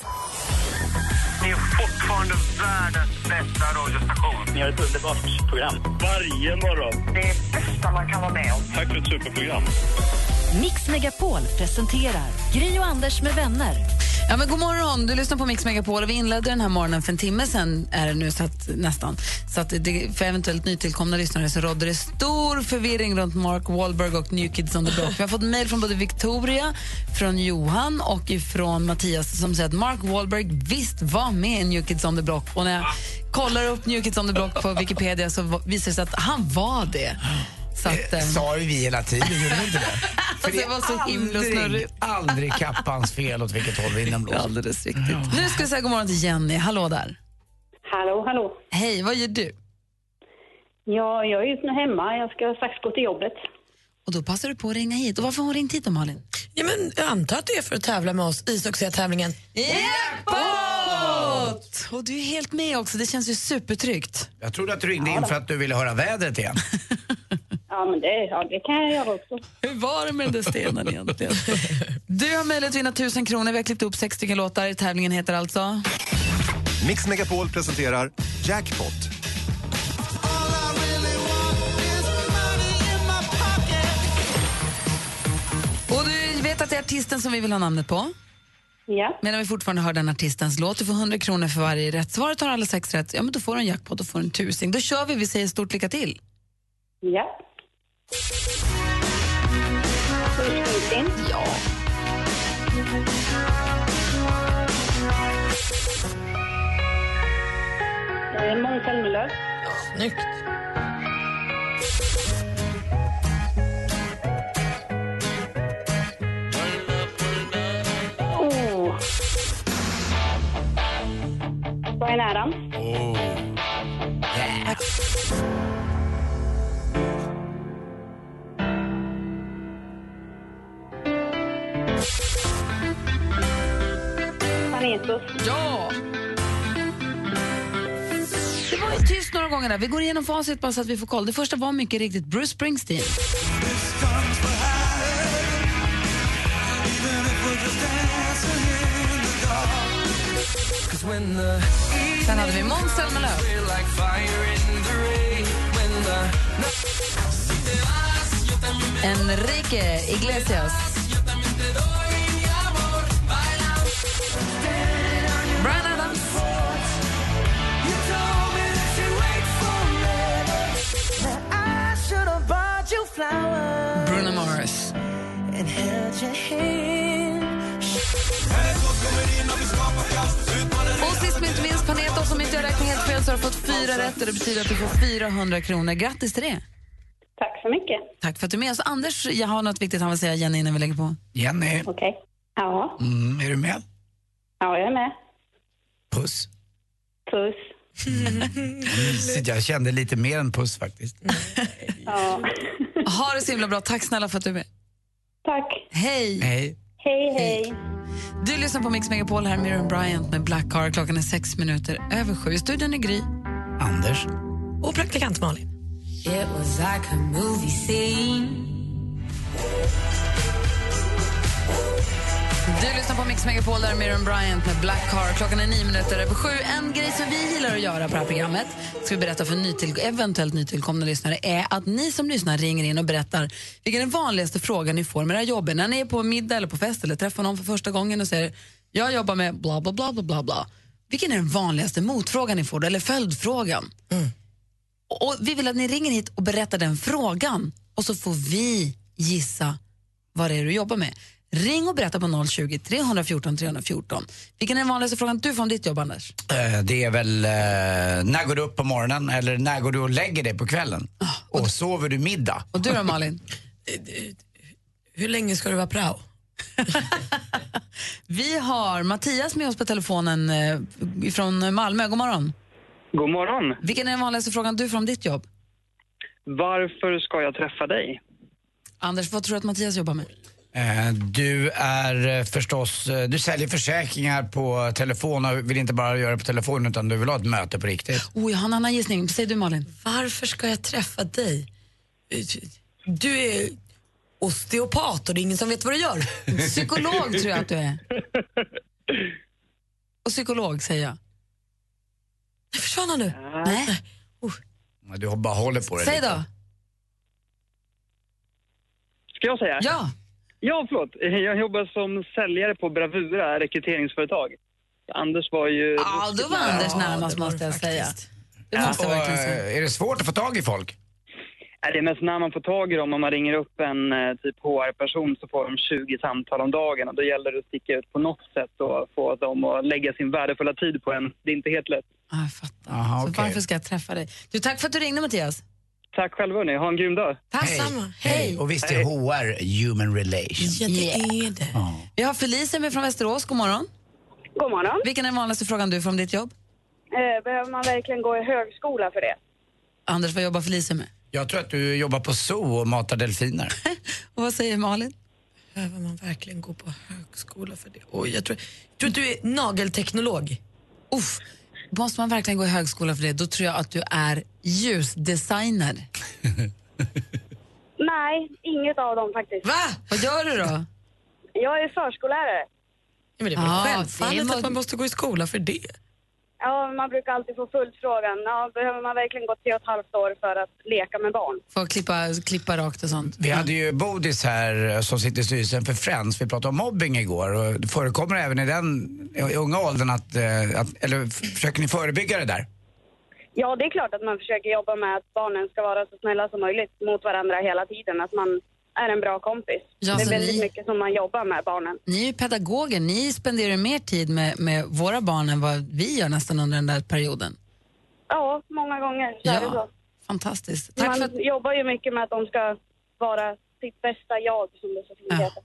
Ni är fortfarande världens bästa radiostation. Ni har ett underbart program. Varje morgon. Det är bästa man kan vara med om. Tack för ett superprogram. Mix Megapol presenterar Gri och Anders med vänner. Ja, men god morgon, du lyssnar på Mix Megapol vi inledde den här morgonen för en timme sen är det nu så att, nästan. Så att det, för eventuellt nytillkomna lyssnare så rådde det stor förvirring runt Mark Wahlberg och New Kids on the Block. Vi har fått mejl från både Victoria, från Johan och från Mattias som säger att Mark Wahlberg visst var med i New Kids on the Block. Och när jag kollar upp New Kids on the Block på Wikipedia så visar det sig att han var det. Så att, eh, Sa ju vi hela tiden, gjorde vi inte det? För det var så himla aldrig, snurrigt. aldrig kappans fel åt vilket håll vinden blåser. Alldeles riktigt. Nu ska vi säga god morgon till Jenny. Hallå där. Hallå, hallå. Hej, vad gör du? Ja, jag är just nu hemma. Jag ska strax gå till jobbet. Och då passar du på att ringa hit. Och varför har hon ringt hit då, Malin? Ja, men jag antar att det är för att tävla med oss i succétävlingen Jackpot! Och du är helt med också. Det känns ju supertryggt. Jag trodde att du ringde in för att du ville höra vädret igen. Ja, men det, ja, det kan jag göra också. Hur var det med den stenen egentligen? Du har möjlighet att vinna 1000 kronor. Vi har klippt upp sex stycken låtar. Tävlingen heter alltså... Mix Megapol presenterar Jackpot. Och du vet att det är artisten som vi vill ha namnet på? Ja. Medan vi fortfarande hör den artistens låt. Du får 100 kronor för varje rätt svar. Tar alla sex rätt, ja men då får du en jackpot. Då får en tusing. Då kör vi. Vi säger stort lycka till. Ja. Ja. Måns Zelmerlöw. Snyggt. Oh. Bryan Adams. Panetos. Ju. Vi går igenom facit bara så att vi får koll. Det första var mycket riktigt Bruce Springsteen. Sen hade vi Måns Zelmerlöw. Enrique Iglesias. Och sist men inte minst Paneto, som inte jag räknar helt fel så har du fått fyra rätt och det betyder att du får 400 kronor. Grattis till det. Tack så mycket. Tack för att du är med oss. Anders, jag har något viktigt han vill säga Jenny innan vi lägger på. Jenny, Okej. Ja. mm, är du med? ja, jag är med. Puss. Puss. Mysigt, Jag kände lite mer än puss faktiskt. Ja. Ha det så himla bra. Tack snälla för att du är med. Tack. Hej. Hej. Hej, hej. Du lyssnar på Mix Megapol här, Miriam Bryant med Black Car. Klockan är sex minuter över sju. I studion är Gry. Anders. Och praktikant Malin. It was like a movie scene. Du lyssnar på Mix Megapol där Miriam Bryant med Black Car. Klockan är nio minuter över sju. En grej som vi gillar att göra på det här programmet, ska vi berätta för nytill, eventuellt nytillkomna lyssnare, är att ni som lyssnar ringer in och berättar vilken är den vanligaste frågan ni får med era jobb. När ni är på middag eller på fest eller träffar någon för första gången och säger jag jobbar med bla bla bla bla bla bla. Vilken är den vanligaste motfrågan ni får, eller följdfrågan? Och vi vill att ni ringer hit och berättar den frågan och så får vi gissa vad det är du jobbar med. Ring och berätta på 020 314 314. Vilken är den vanligaste frågan du får om ditt jobb, Anders? Eh, Det är väl eh, när går du upp på morgonen eller när går du och lägger dig på kvällen? och sover du middag? Och du då, Malin? Hur länge ska du vara prao? Vi har Mattias med oss på telefonen eh, från Malmö. God morgon. God morgon. Vilken är den vanligaste frågan du får om ditt jobb? Varför ska jag träffa dig? Anders, vad tror du att Mattias jobbar med? Eh, Du är eh, förstås, eh, du säljer försäkringar på telefon och vill inte bara göra det på telefon utan du vill ha ett möte på riktigt. Oh, jag har en annan gissning. Säg du Malin. Varför ska jag träffa dig? Du är osteopat och det är ingen som vet vad du gör. Psykolog tror jag att du är. Och psykolog säger jag. Jag försvann han nu. Nej. Ja, Du bara håller på det Säg lite. då. Ska jag säga? Ja. Ja, förlåt. Jag jobbar som säljare på Bravura rekryteringsföretag. Anders var ju... Ja, då var Anders närmast måste jag säga. Det måste jag Och, verkligen säga. eh, Är det svårt att få tag i folk? Det är mest när man får tag i dem, om man ringer upp en eh, typ HR-person så får de 20 samtal om dagen och då gäller det att sticka ut på något sätt och få dem att lägga sin värdefulla tid på en. Det är inte helt lätt. Ah, jag fattar. Aha, Så okej. varför ska jag träffa dig? Du, tack för att du ringde Mattias. Tack själva hörni, ha en grym dag. Tack samma. Hej. Och visst är HR human relations? Ja, det är det. Vi har Felicia med från Västerås. God morgon. God morgon. Vilken är den vanligaste frågan du får om ditt jobb? Eh, behöver man verkligen gå i högskola för det? Anders, vad jobbar Felicia med? Jag tror att du jobbar på zoo och matar delfiner. Och vad säger Malin? Behöver man verkligen gå på högskola för det? Oj, jag tror, jag tror att du är nagelteknolog. Uff, måste man verkligen gå i högskola för det? Då tror jag att du är ljusdesigner. Nej, inget av dem faktiskt. Va? Vad gör du då? Jag är förskollärare. Ja, men det är väl Ja, självfallet att man måste gå i skola för det. Ja, man brukar alltid få fullt frågan. Ja, behöver man verkligen gå tre och ett halvt år för att leka med barn? Få klippa, klippa rakt och sånt. Vi hade ju Bodis här eh, som sitter i styrelsen för Friends. Vi pratade om mobbing igår och det förekommer även i den i unga åldern att, eh, att eller försöker ni förebygga det där? Ja, det är klart att man försöker jobba med att barnen ska vara så snälla som möjligt mot varandra hela tiden. Att man är en bra kompis. Ja, det är väldigt ni- mycket som man jobbar med barnen. Ni är ju pedagoger, ni spenderar mer tid med, med våra barn än vad vi gör nästan under den där perioden. Ja, många gånger så är det så. Ja, fantastiskt. Tack man för att, jobbar ju mycket med att de ska vara sitt bästa jag, som det så fint Ja. heter.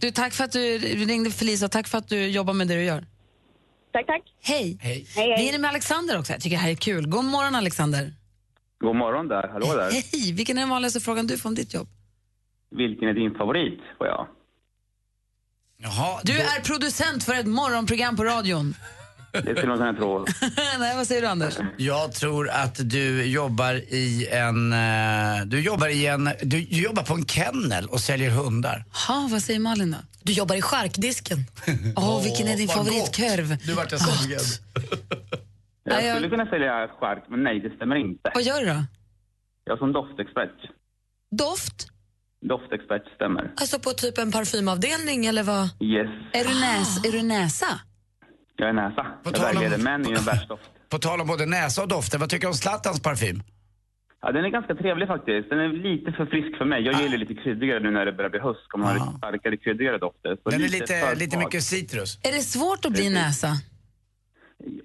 du, tack för att du ringde Felicia och tack för att du jobbar med det du gör. Tack, tack. Hej. Hej. Hej, Vi är inne med Alexander också. Jag tycker det här är kul. God morgon Alexander. God morgon där, hallå där. Hej. Vilken är den vanligaste frågan du får om ditt jobb? Vilken är din favorit? Får jag? Jaha, Du då- är producent för ett morgonprogram på radion. Det skulle man kunna tro. Nej, vad säger du Anders? Jag tror att du jobbar i en... eh, Du jobbar i en... Du, du jobbar på en kennel och säljer hundar. Ha, vad säger Malin då? Du jobbar i charkdisken. Åh, vilken är din favoritkorv? Du vart jag sugen. Jag skulle kunna sälja skärk, men nej, det stämmer inte. Vad gör du då? Jag är som doftexpert. Doft? Doftexpert stämmer. Alltså på typ en parfymavdelning eller vad? Yes, Är du, näs, är du näsa? jag är näsa. På Jag tal om- vägleder män i en världsdoft. På tal om både näsa och dofter, vad tycker du om Zlatans parfym? Ja, den är ganska trevlig faktiskt. Den är lite för frisk för mig. Jag gillar lite kryddigare nu när det börjar bli höst. Ska man ha lite starkare, kryddigare dofter. Så Den är för lite, lite mycket citrus. Är det svårt att bli näsa?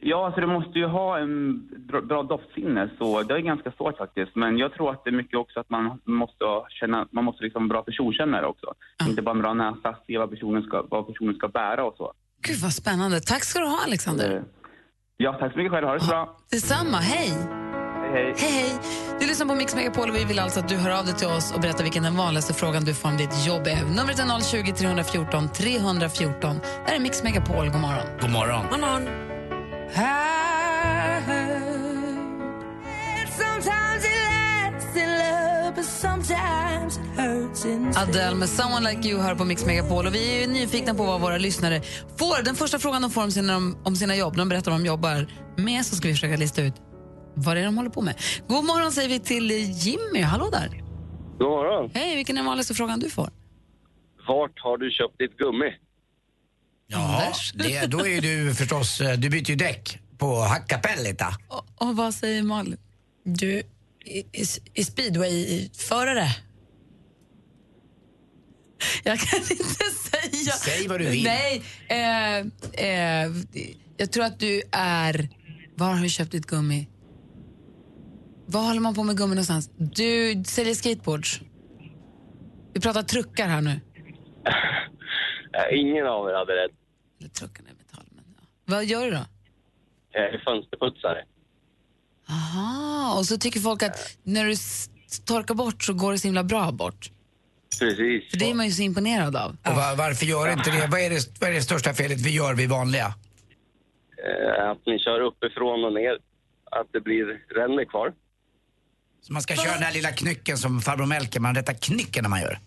Ja, så du måste ju ha en bra, doftsinne, så det är ganska svårt faktiskt. Men jag tror att det är mycket också att man måste känna, man måste liksom vara bra personkännare också. Inte bara en bra näsa, se vad personen ska, vad personen ska bära och så. Gud vad spännande. Tack ska du ha Alexander. Eh, Ja, tack så mycket själv. Ha det så bra. Detsamma, hej. Hej, hej. Hej, hej. Du lyssnar på Mix Megapol och vi vill alltså att du hör av dig till oss och berättar vilken den vanligaste frågan du får om ditt jobb är. Numret är 020 314 314. Det här är Mix Megapol. God morgon. God morgon. God morgon. Adele med Someone Like You hör på Mix Megapol. Och vi är ju nyfikna på vad våra lyssnare får. Den första frågan de får om sina, om sina jobb, de berättar om de jobbar med, så ska vi försöka lista ut vad det är de håller på med. God morgon säger vi till Jimmy. Hallå där. God morgon. Hej, vilken är den vanligaste frågan du får? Vart har du köpt ditt gummi? Ja, det, då är du förstås, eh, du byter ju däck på Hackapellita. Och, och vad säger Malin? Du är, speedway-förare. Jag kan inte säga. Säg vad du vill. Nej, eh, eh, jag tror att du är... Var har du köpt ditt gummi? Var håller man på med gummi någonstans? Du säljer skateboards. Vi pratar truckar här nu. Äh, ingen av er hade rätt. Eller truckarna är metall, men ja. Vad gör du då? Jag är fönsterputsare. Aha, och så tycker folk att när du torkar bort så går det så himla bra bort. Precis. För det är man ju så imponerad av. Och var, varför gör inte det? Vad är det, vad är det största felet vi gör, vi vanliga? Eh, att ni kör uppifrån och ner. Att det blir ränder kvar. Så man ska köra den här lilla knycken som farbror Melker, man rättar knycken när man gör.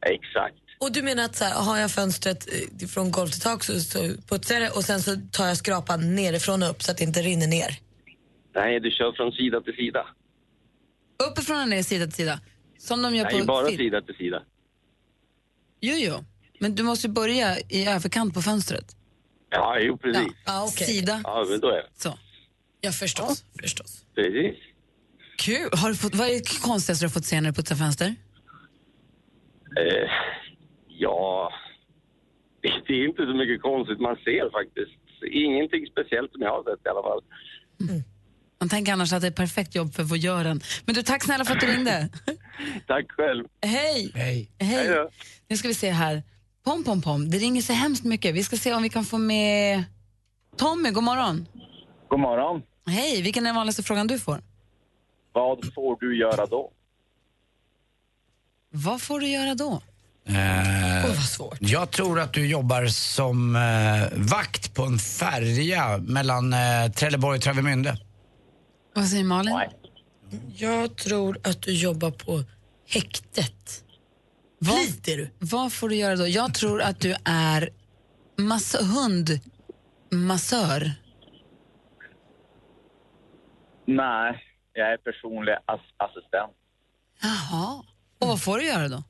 Exakt. Och du menar att så här, har jag fönstret eh, från golv till tak så, så putsar jag det och sen så tar jag skrapan nerifrån och upp så att det inte rinner ner? Nej, du kör från sida till sida. Uppifrån och ner, sida till sida. Som de gör Nej, på bara film. sida till sida. Jo, jo. Men du måste ju börja i överkant på fönstret. Ja, jo precis. Ja, okej. Sida. Ja, men då är det. Så. Ja, förstås. förstås. Precis. Kul. Har du fått, vad är det konstigaste du har fått se när du putsar fönster? Eh, ja, det, är inte så mycket konstigt. Man ser faktiskt ingenting speciellt som jag har sett i alla fall. Man tänker annars att det är ett perfekt jobb för voyeuren. Men du, tack snälla för att du ringde. Tack själv. Hej! Hej. Hej. Nu ska vi se här. Pom, pom, pom. Det ringer så hemskt mycket. Vi ska se om vi kan få med Tommy. God morgon. God morgon. Hej, vilken är den vanligaste frågan du får? Vad får du göra då? Vad får du göra då? Eh, vad svårt. Jag tror att du jobbar som eh, vakt på en färja mellan eh, Trelleborg och Travemünde. Vad säger Malin? Jag tror att du jobbar på häktet. Vad, vad får du göra då? Jag tror att du är massa, hundmassör. Nej, jag är personlig ass- assistent. Jaha. Och vad får du göra då?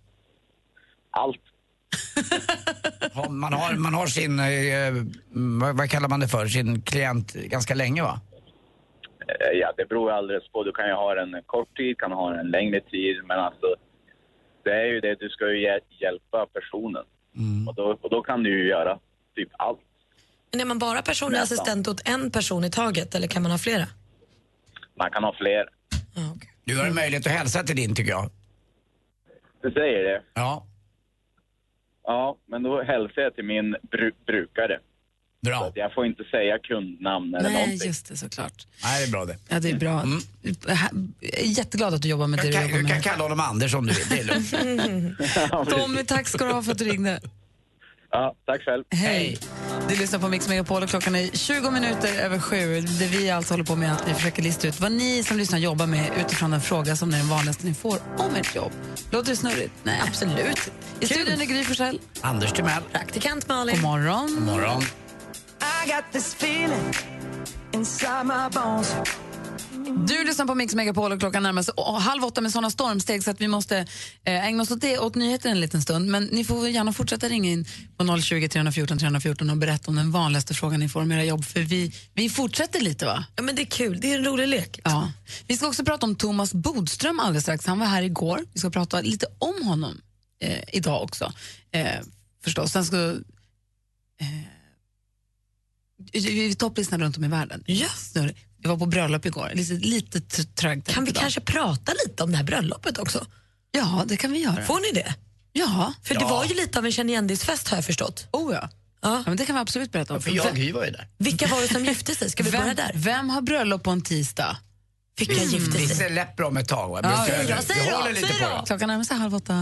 Allt. Man har, man har sin, eh, vad, vad kallar man det för, sin klient ganska länge va? Eh, Ja, det beror alldeles på. Du kan ju ha den en kort tid, kan ha den en längre tid, men alltså det är ju det, du ska ju hjä- hjälpa personen. Och, då, och då kan du ju göra typ allt. Men är man bara personlig assistent åt en person i taget eller kan man ha flera? Man kan ha fler. Du har en möjlighet att hälsa till din tycker jag. Du säger det? Ja. Ja, men då hälsar jag till min bru- brukare. Bra. Så att jag får inte säga kundnamn eller Nej, någonting. just det, såklart. Nej, det är bra det. Ja, det är bra. Jag är jättegglad att du jobbar med det du Kan, jobbar du kan med. kalla honom Anders om du vill, det är lugnt. Tommy, tack ska du ha för att du ringde. Ja, tack själv. Hej. Du lyssnar på Mix Megapol och klockan är 20 minuter över sju. Det vi alltså håller på med att vi försöker lista ut vad ni som lyssnar jobbar med utifrån den fråga som är den vanligaste ni får om ert jobb. Låter det snurrigt? Nej. Absolut. I studion är Gry Forssell. Anders Timell. Praktikant Malin. God morgon. God morgon. I got this feeling inside my bones. Du lyssnar på Mix Megapol och klockan närmar sig halv åtta med såna stormsteg så att vi måste eh, ägna oss åt, det, åt nyheter en liten stund. Men ni får gärna fortsätta ringa in på 020 314 314 och berätta om den vanligaste frågan ni får om era jobb. För vi, vi fortsätter lite va? Ja, men det är kul. Det är en rolig lek. Ja. Vi ska också prata om Thomas Bodström alldeles strax. Han var här igår. Vi ska prata lite om honom eh, idag också. Eh, förstås. Sen ska... Eh, vi topplistan runt om i världen. Yes. Jag var på bröllop igår. Lite, lite tr- trögt. Kan vi idag. kanske prata lite om det här bröllopet också? Ja, det kan vi göra. Får ni det? Ja. För det var ju lite av en känn igen-fest har jag förstått. Oh ja. Ja. men det kan vi absolut berätta om. För jag och Gry var ju där. Vilka var det som gifte sig? Ska vi vem, börja där? Vem har bröllop på en tisdag? Vilka gifte Vi sig? släpper om ett tag? Ja, Vi- säg då, säg vi då, håller lite säg på. Klockan närmar sig halv åtta.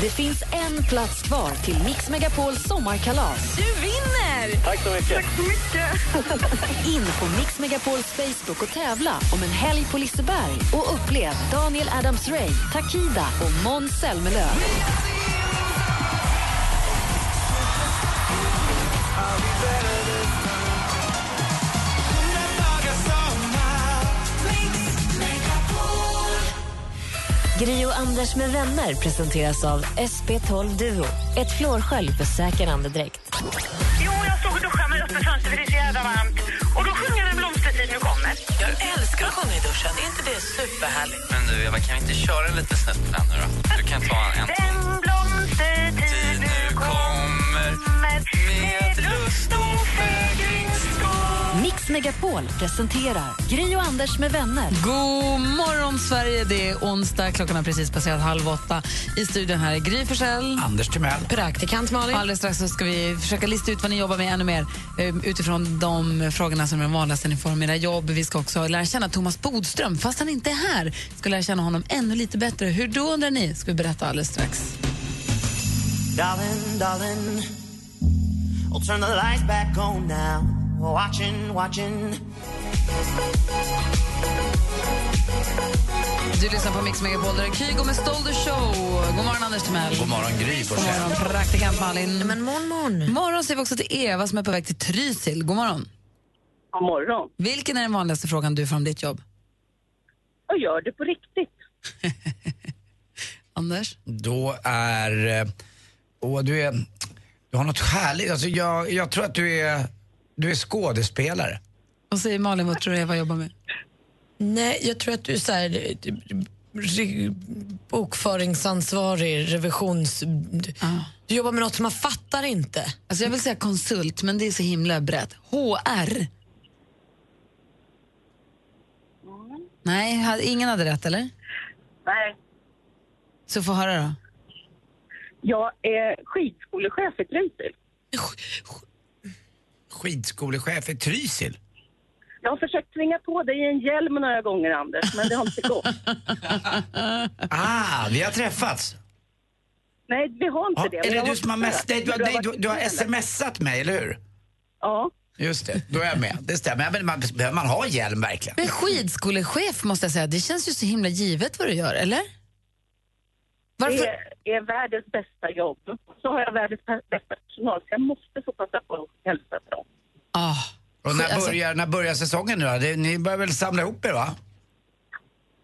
Det finns en plats kvar till Mix Megapols sommarkalas. Du vinner! Tack så mycket. Tack så mycket. In på Mix Megapols Facebook och tävla om en helg på Liseberg och upplev Daniel Adams-Ray, Takida och Måns Zelmerlöw. Gri och Anders med vänner presenteras av SP12 Duo. Ett flårskölj för säker andedräkt. Öppet fönster för det är så jävla varmt. Och då sjunger en blomstertid nu kommer. Jag älskar att sjunga i duschen. Är inte det superhärligt? Men du Eva, kan vi inte köra en liten snutt på den nu då? Du kan ta en Den blomstertid nu kommer med lust och fägringsskap. Mix Megapol presenterar Gri och Anders med vänner. God morgon, Sverige! Det är onsdag. Klockan har precis passerat halv åtta. I studion här är Gry Forssell. Anders Timell. Praktikant Malin. Alldeles strax så ska vi försöka lista ut vad ni jobbar med ännu mer eh, utifrån de frågorna som är de vanligaste ni får om era jobb. Vi ska också lära känna Thomas Bodström, fast han inte är här. Vi ska lära känna honom ännu lite bättre. Hur då, undrar ni? ska vi berätta alldeles strax. Darling, darling, I'll turn the lights back on now. Watching, watching. Du lyssnar på Mix Megapol, där är Kygo med Stolder Show. God morgon, Anders Timell. God morgon, Gry God morgon, praktikant Malin. Men morgon, morgon. Morgon säger vi också till Eva som är på väg till Trysil. God morgon. God morgon. Vilken är den vanligaste frågan du får om ditt jobb? Och gör det på riktigt. Anders? Då är... eh, Åh, du är... Du har något härligt. Alltså, jag, jag tror att du är... Du är skådespelare. Vad säger Malin, vad tror du Eva jobbar med? Nej, jag tror att du är så här, eh, bokföringsansvarig, revisions... Du, du jobbar med något som man fattar inte. Alltså jag vill säga konsult, men det är så himla brett. HR? Nej, hade- ingen hade rätt, eller? Nej. Så få höra då. Jag är skitskolechef i Trysil. Skidskolechef i Trysil. Jag har försökt tvinga på dig en hjälm några gånger, Anders, men det har inte gått. Ah, vi har träffats. Nej, vi har inte Ja, det. är det du har som har, mest, nej, du, Du nej, du, du har smsat mig, eller hur? Ja. Just det, då är jag med. Det stämmer. Men man, behöver man ha hjälm verkligen? Men skidskolechef måste jag säga, det känns ju så himla givet vad du gör, eller? Varför? Det är världens bästa jobb. Så har jag världens bästa personal, så jag måste få passa på att hälsa på dem. Ah. Och när, Alltså- börjar, när börjar säsongen nu då? Det, ni börjar väl samla ihop er va?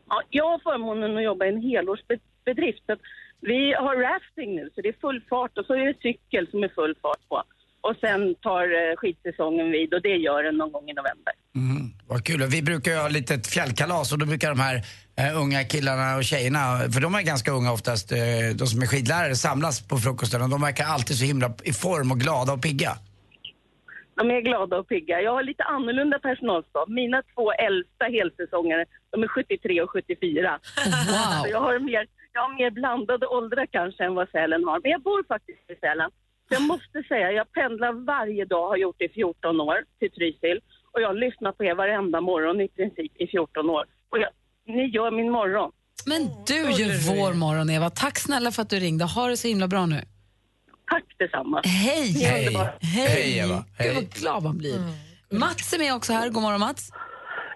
Ja, jag har förmånen att jobba i en helårsbedrift. Så vi har rafting nu, så det är full fart och så är det cykel som är full fart på. Och sen tar eh, skidsäsongen vid och det gör den någon gång i november. Mm, vad kul. Vi brukar ju ha lite ett fjällkalas och då brukar de här eh, unga killarna och tjejerna, för de är ganska unga oftast, eh, de som är skidlärare, samlas på frukosten och de verkar alltid så himla i form och glada och pigga. De är glada och pigga. Jag har lite annorlunda personalstab. Mina två äldsta helsäsongare, de är 73 och 74. Wow. Så jag har mer, jag har mer blandade åldrar kanske än vad Sälen har. Men jag bor faktiskt i Sälen. Jag måste säga, jag pendlar varje dag, har gjort det i 14 år, till Trysil. Och jag lyssnar på er varenda morgon i princip i 14 år. Och jag, ni gör min morgon. Men du gör vår morgon, Eva. Tack snälla för att du ringde. Ha det så himla bra nu. Tack detsamma. Hej! Ni är underbara. Hej! Hej, Eva. Gud Hej. vad glad man blir. Mats är med också här. God morgon Mats.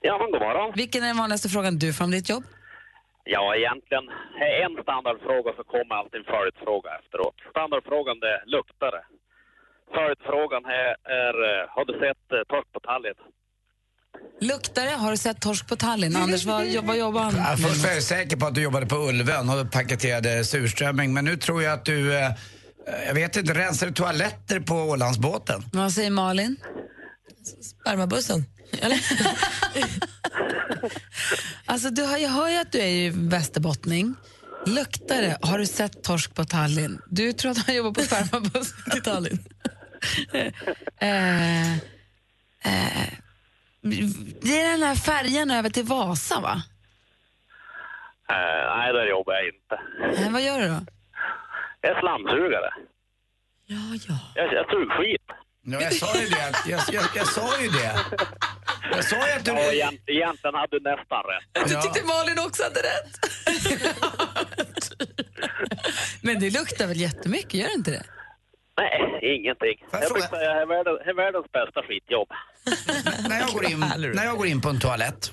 Ja, men god morgon. Vilken är den vanligaste frågan du får om ditt jobb? Ja, egentligen är en standardfråga så kommer alltid en följdfråga efteråt. Standardfrågan det är luktar det. Följdfrågan är, är eh, har du sett eh, torsk på Tallinn? Luktare, har du sett torsk på Tallinn? Anders, vad, vad jobbar han Ja, med? först var jag säker på att du jobbade på Ulven och paketerade surströmming men nu tror jag att du, eh, jag vet inte, rensade toaletter på Ålandsbåten. Vad säger Malin? Spermabussen. Eller? Alltså, du, har- jag hör ju att du är ju västerbottning. Luktare, har du sett torsk på Tallinn? Du tror att han jobbar på spermabussen till Tallinn. eh, eh, det är den här färjan över till Vasa, va? Eh, nej, där jobbar jag inte. Eh, vad gör du då? Jag är slamsugare. Ja, ja. Jag, jag sug skit. Ja, jag sa ju det. Jag, jag, jag sa ju det. Jag sa ju att du... Ja, egent- egentligen hade du nästan rätt. Du tyckte Malin också hade rätt. Men det luktar väl jättemycket, gör det inte det? Nej, ingenting. jag Jag fråga- brukar säga är världens, det är världens bästa skitjobb. när, jag går in, när jag går in på en toalett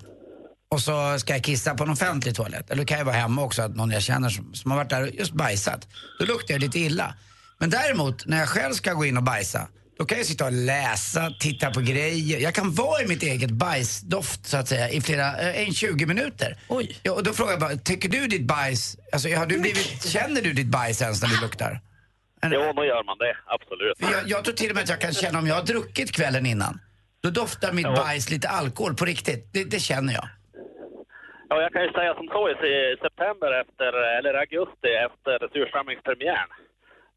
och så ska jag kissa på en offentlig toalett, eller det kan ju vara hemma också, att någon jag känner som, som har varit där och just bajsat, då luktar jag lite illa. Men däremot, när jag själv ska gå in och bajsa, då kan jag sitta och läsa, titta på grejer. Jag kan vara i mitt eget bajsdoft så att säga i flera, eh, en 20 minuter. Oj. Ja, och då frågar jag bara, tycker du ditt bajs, alltså har du blivit, känner du ditt bajs ens när det luktar? Jo, då gör man det. Absolut. För jag, jag tror till och med att jag kan känna om jag har druckit kvällen innan. Då doftar mitt bajs lite alkohol på riktigt. Det, det känner jag. Ja, jag kan ju säga som så i se- september efter, eller augusti efter surströmmingspremiären.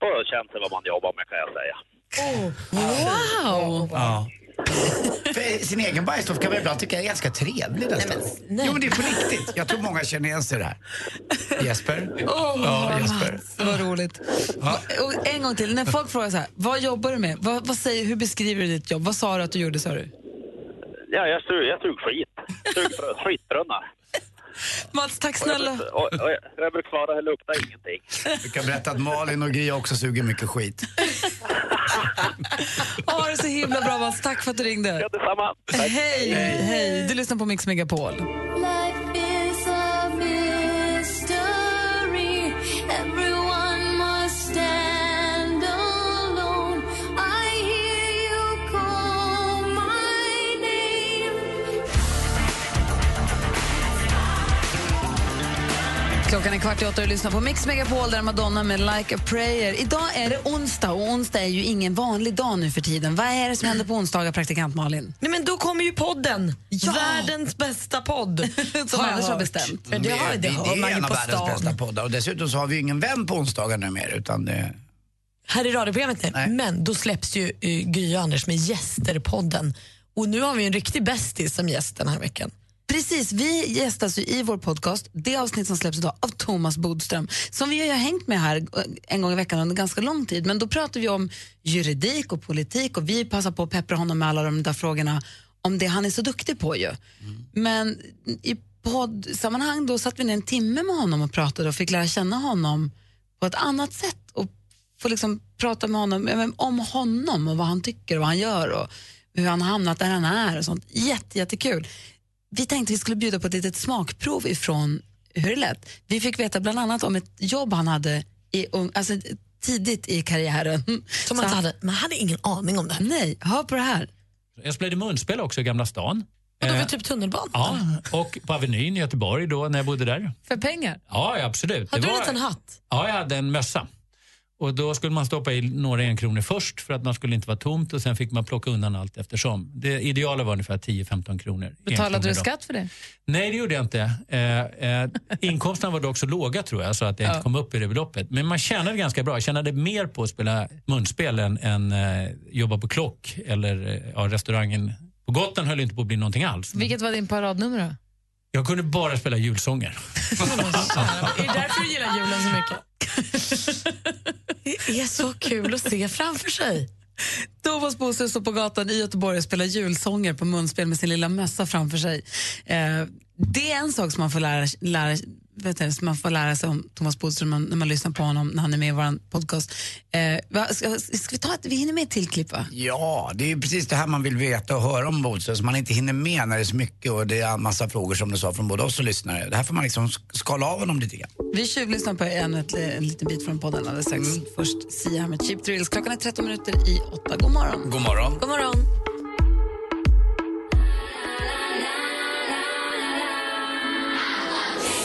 Då känns det vad man jobbar med kan jag säga. Wow! Ja. För sin egen bajs då kan man ibland tycka är ganska trevlig nästan. nej. Jo men det är på riktigt. Jag tror många känner igen sig i det här. Jesper? Åh, ja, Jesper. Mats, vad roligt. Och en gång till, när folk frågar så här, vad jobbar du med? Vad, vad säger, hur beskriver du ditt jobb? Vad sa du att du gjorde, sa du? Ja, jag sug, jag sug skit. Sug skitbrunnar. Mats, tack Och jag, snälla. och, och jag, jag brukar svara, det luktar ingenting. Du kan berätta att Malin och Gry också suger mycket skit. Ha det så himla bra, Mats. Tack för att du ringde. Ja, detsamma. Hej, hej. Du lyssnar på Mix Megapol. Life Klockan är kvart i åtta och lyssnar på Mix Megapol där Madonna med Like a prayer. Idag är det onsdag och onsdag är ju ingen vanlig dag nu för tiden. Vad är det som händer på onsdagar, praktikant Malin? Nej, men då kommer ju podden. Världens bästa podd. Som Har Anders har bestämt. Ja, det, har, det, det, hör det man är ju en av på världens bästa stan. poddar. Och dessutom så har vi ju ingen vän på onsdagar nu mer. Utan det... Här i radioprogrammet nej. Men då släpps ju uh, Gry och Anders med Gäster-podden. Och nu har vi en riktig bästis som gäst den här veckan. Precis, vi gästas ju i vår podcast, det avsnitt som släpps idag, av Thomas Bodström som vi har hängt med här eh, en gång i veckan under ganska lång tid. Men då pratar vi om juridik och politik och vi passar på att peppra honom med alla de där frågorna om det han är så duktig på ju. Men i poddsammanhang då satt vi ner en timme med honom och pratade och fick lära känna honom på ett annat sätt och få liksom prata med honom om honom och vad han tycker och vad han gör och hur han har hamnat där han är och sånt. Jätte, jättekul. Vi tänkte vi skulle bjuda på ett litet smakprov ifrån hur det lät. Vi fick veta bland annat om ett jobb han hade i ung, alltså tidigt i karriären. Som man, inte hade, man hade ingen aning om det här. Nej, hör på det här. Jag spelade munspel också i Gamla stan. Och då var Eh, typ tunnelbanan? Ja, och på Avenyn i Göteborg då när jag bodde där. För pengar? Ja, absolut. Hade Det du en var- liten hatt? Ja, jag hade en mössa. Och då skulle man stoppa i några enkronor först för att man skulle inte vara tomt och sen fick man plocka undan allt eftersom. Det ideala var ungefär 10-15 kronor. Betalade du skatt för det? Nej, det gjorde jag inte. Eh, eh, inkomsterna var dock så låga tror jag så att jag Ja. inte kom upp i det beloppet. Men man tjänade ganska bra. Jag tjänade mer på att spela munspel än, än eh, jobba på klock eller eh, ja, restaurangen. På Gotland höll det inte på att bli någonting alls. Vilket var din paradnummer då? Jag kunde bara spela julsånger. Är det därför du gillar julen så mycket? det är så kul att se framför sig. Thomas Bodström står på gatan i Göteborg och spelar julsånger på munspel med sin lilla mössa framför sig. Eh, det är en sak som man får lära, lära, vet du, som man får lära sig om Thomas Bodström när man, lyssnar på honom när han är med i vår podcast. Eh, ska, ska vi ta ett, vi hinner med ett till klipp va? Ja, det är precis det här man vill veta och höra om Bodström så man inte hinner med när det är så mycket och det är en massa frågor som du sa från både oss och lyssnare. Det här får man liksom sk- skala av honom lite grann. Vi tjuvlyssnar på en, ett, en liten bit från podden alldeles strax. Först Sia med Cheap Thrills. Klockan är 13 minuter i åtta. God morgon. God morgon. God morgon.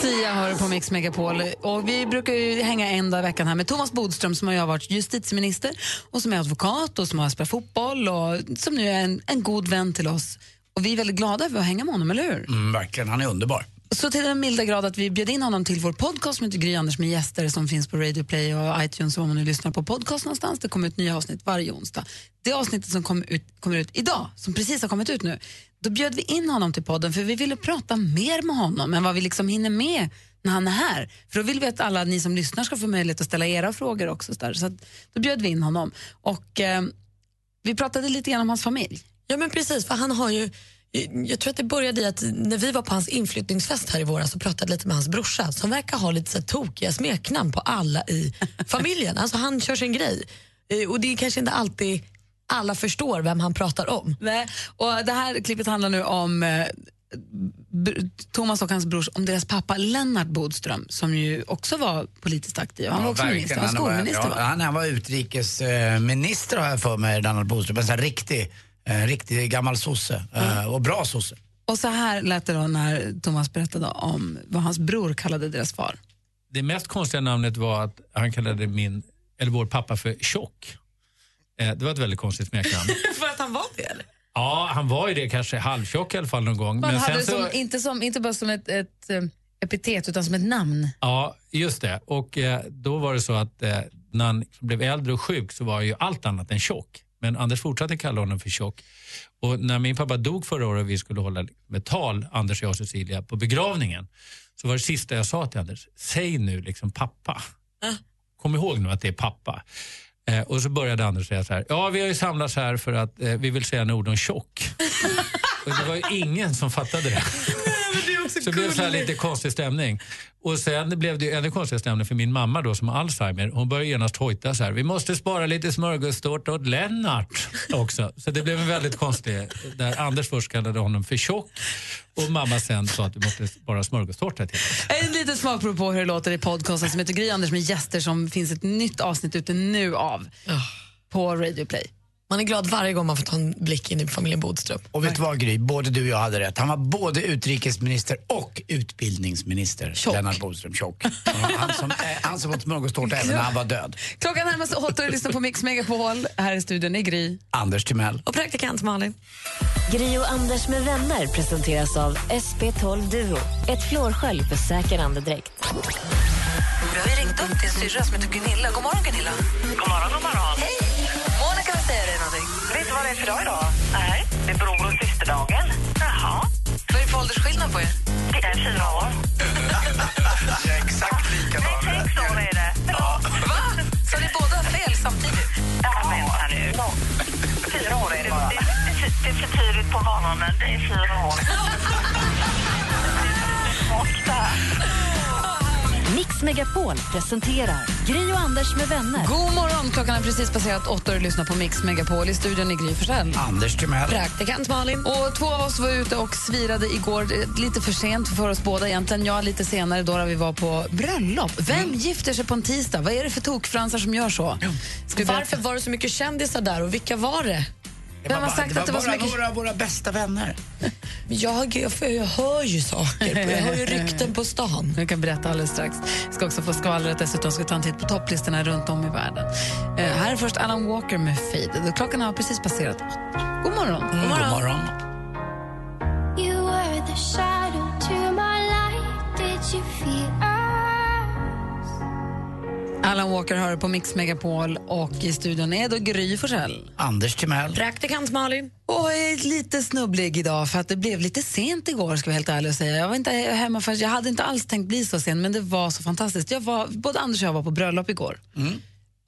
Sia hör på Mix Megapol. Och vi brukar ju hänga en dag i veckan här med Thomas Bodström som har varit justitieminister och som är advokat och som har spelat fotboll och som nu är en, en god vän till oss. Och vi är väldigt glada för att hänga med honom, eller hur? Mm, verkligen, han är underbar. Så till den milda grad att vi bjöd in honom till vår podcast som heter Gry Anders med gäster som finns på Radio Play och iTunes och om man nu lyssnar på podcast någonstans. Det kommer ut nya avsnitt varje onsdag. Det avsnittet som kommer ut, kommer ut idag, som precis har kommit ut nu, då bjöd vi in honom till podden för vi ville prata mer med honom än vad vi liksom hinner med när han är här. För då vill vi att alla ni som lyssnar ska få möjlighet att ställa era frågor också. Så, så då bjöd vi in honom. Och eh, vi pratade lite grann om hans familj. Ja men precis, för han har ju jag tror att det började i att när vi var på hans inflyttningsfest här i våras och pratade lite med hans brorsa som verkar ha lite så tokiga smeknamn på alla i familjen. Alltså han kör sin grej. Eh, Och det är kanske inte alltid alla förstår vem han pratar om. Nej, och det här klippet handlar nu om eh, Thomas och hans brors, om deras pappa Lennart Bodström som ju också var politiskt aktiv. Han var också minister, han var Han var, skolminister. ja, va? han, han var utrikesminister har jag för mig, Lennart Bodström. En sån här riktig, eh, riktig gammal sosse. Eh, och bra sosse. Och så här lät det då när Thomas berättade om vad hans bror kallade deras far. Det mest konstiga namnet var att han kallade min, eller vår pappa för Tjock. Eh, det var ett väldigt konstigt smeknamn. för att han var det eller? ja, han var ju det kanske halvtjock i alla fall någon gång. Man Men hade sen det så, som, inte, som, inte bara som ett, ett eh, epitet utan som ett namn. Ja, just det. Och eh, då var det så att eh, när han blev äldre och sjuk så var ju allt annat än tjock. Men Anders fortsatte kalla honom för tjock. Och när min pappa dog förra året och vi skulle hålla med tal, Anders, jag och Cecilia, på begravningen, så var det sista jag sa till Anders, säg nu liksom pappa. Kom ihåg nu att det är pappa. Eh, och så började Anders säga så här, ja vi har ju samlats här för att eh, vi vill säga några ord om tjock. och det var ju ingen som fattade det. Så det blev så här lite konstig stämning. Och sen blev det ännu konstigare stämning för min mamma då som har Alzheimer. Hon började genast hojta så här, vi måste spara lite smörgåstårta åt Lennart också. Så det blev en väldigt konstig, där Anders först kallade honom för tjock och mamma sen sa att vi måste spara smörgåstårta till honom. En liten smakprov på hur det låter i podcasten som heter Gry Anders med gäster som finns ett nytt avsnitt ute nu av på Radio Play. Man är glad varje gång man får ta en blick in i familjen Bodström. Och vet du vad Gry, både du och jag hade rätt. Han var både utrikesminister och utbildningsminister. Tjock. Lennart Bodström, tjock. Han som, eh, han som åt smörgåstårta även när han var död. Klockan närmar sig åtta och lyssnar på Mix Megapol. Här i studion är Gry. Anders Timell. Och praktikant Malin. Gri och Anders med vänner presenteras av SP12 Duo. Ett flårskölj för säker andedräkt. Vi har ringt upp din syrra som heter Gunilla. God morgon Gunilla. God morgon, god morgon. Hej! Vet du vad det är för dag idag? Nej. Det är bror och systerdagen. Jaha. Vad är det för åldersskillnad på er? Det är fyra år. Jag är exakt likadan. Nej, sex år är det. Va? Så ni båda har fel samtidigt? Ja, vänta nu. Fyra år är det bara. Det, det, det är för tidigt på morgonen. Det är fyra år. Mix Megapol presenterar Gri och Anders med vänner. God morgon! Klockan är precis passerat åtta och du lyssnar på Mix Megapol. I studion är Gry Forssell. Anders Timell. Praktikant Malin. Och två av oss var ute och svirade igår, lite för sent för oss båda egentligen. Jag lite senare då när vi var på bröllop. Vem Mm. gifter sig på en tisdag? Vad är det för tokfransar som gör så? Berätta? Varför var det så mycket kändisar där och vilka var det? Vem har bara, sagt det att det var så bara mycket- några av våra bästa vänner. Jag, jag, jag hör ju saker. Jag hör ju rykten på stan. Jag kan berätta alldeles strax. Vi ska också få skvallret dessutom. Ska ta en titt på topplistorna runt om i världen. Eh, här är först Alan Walker med Faded. Och Klockan har precis passerat åtta. God morgon. Mm, God morgon. You were the shadow to my light. Did you feel? Alan Walker hör på Mix Megapol och i studion är då Gry Forssell. Anders Timell. Praktikant Malin. Och jag är lite snubblig idag för att det blev lite sent igår ska jag helt ärlig och säga. Jag var inte hemma för jag hade inte alls tänkt bli så sen men det var så fantastiskt. Jag var, både Anders och jag var på bröllop igår. Mm.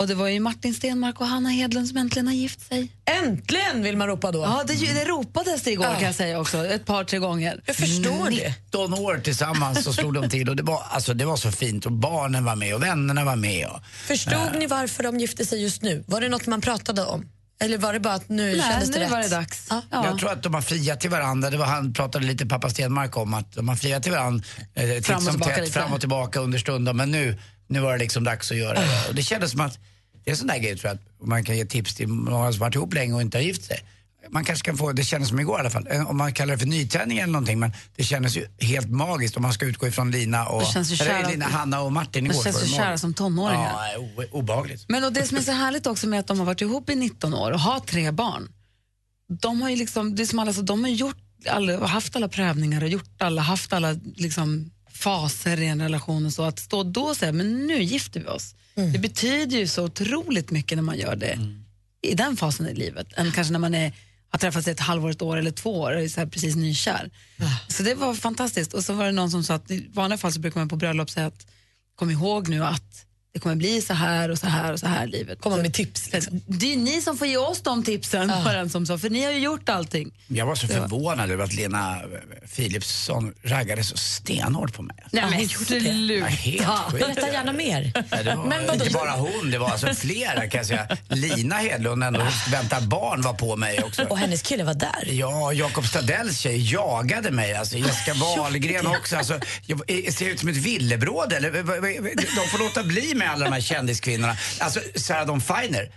Och det var ju Martin Stenmark och Hanna Hedlund som äntligen har gift sig. Äntligen vill man ropa då. Ja, det, det ropades det igår Ja. kan jag säga också, ett par, tre gånger. Jag förstår det. 19 år tillsammans så slog de till och det var, alltså, det var så fint och barnen var med och vännerna var med. Och, Förstod ni varför de gifte sig just nu? Var det något man pratade om? Eller var det bara att nu Nej, kändes det nu rätt? var det dags. Ja. Jag tror att de har friat till varandra. Det var han pratade lite pappa Stenmark om att de har friat till varandra eh, titt Fram och som tätt, fram och tillbaka under stunden. Men nu, nu var det liksom dags att göra det. Och det kändes som att det är en sån där grej tror jag att man kan ge tips till många som varit ihop länge och inte har gift sig. Man kanske kan få, det kändes som igår i alla fall, Eh, om man kallar det för nytändning eller någonting men det kändes ju helt magiskt om man ska utgå ifrån Lina och, Det känns ju eller kära- Lina, Hanna och Martin igår. känns var ju det kära som tonåringar. Ja, obehagligt. Men och det som är så härligt också med att de har varit ihop i 19 år och har tre barn. De har ju liksom, det är som alla, så de har gjort alla, haft alla prövningar och gjort alla, haft alla liksom, faser i en relation och så. Att stå då och säga, men nu gifter vi oss. Det betyder ju så otroligt mycket när man gör det i den fasen i livet än kanske när man är, har träffats ett halvår, ett år eller två år och är så här precis nykär. Så det var fantastiskt. Och så var det någon som sa att i vanliga fall så brukar man på bröllop säga att kom ihåg nu att det kommer bli så här och så här och så här livet. Komma med tips. Liksom. Det är ni som får ge oss de tipsen, var den som sa, för ni har ju gjort allting. Jag var så Det var- förvånad över att Lena Philipsson raggade så stenhårt på mig. Nej, men sluta. Ja. Berätta gärna mer. Nej, det var Men vadå? inte bara hon, det var alltså flera kan jag säga. Lina Hedlund, ändå väntar barn, var på mig också. Och hennes kille var där. Ja, Jakob Stadells tjej jagade mig. Alltså, Jessica Wahlgren också. Alltså, jag, ser ut som ett villebråd eller? De får låta bli med alla de här kändiskvinnorna. Alltså, Sarah Dawn Finer.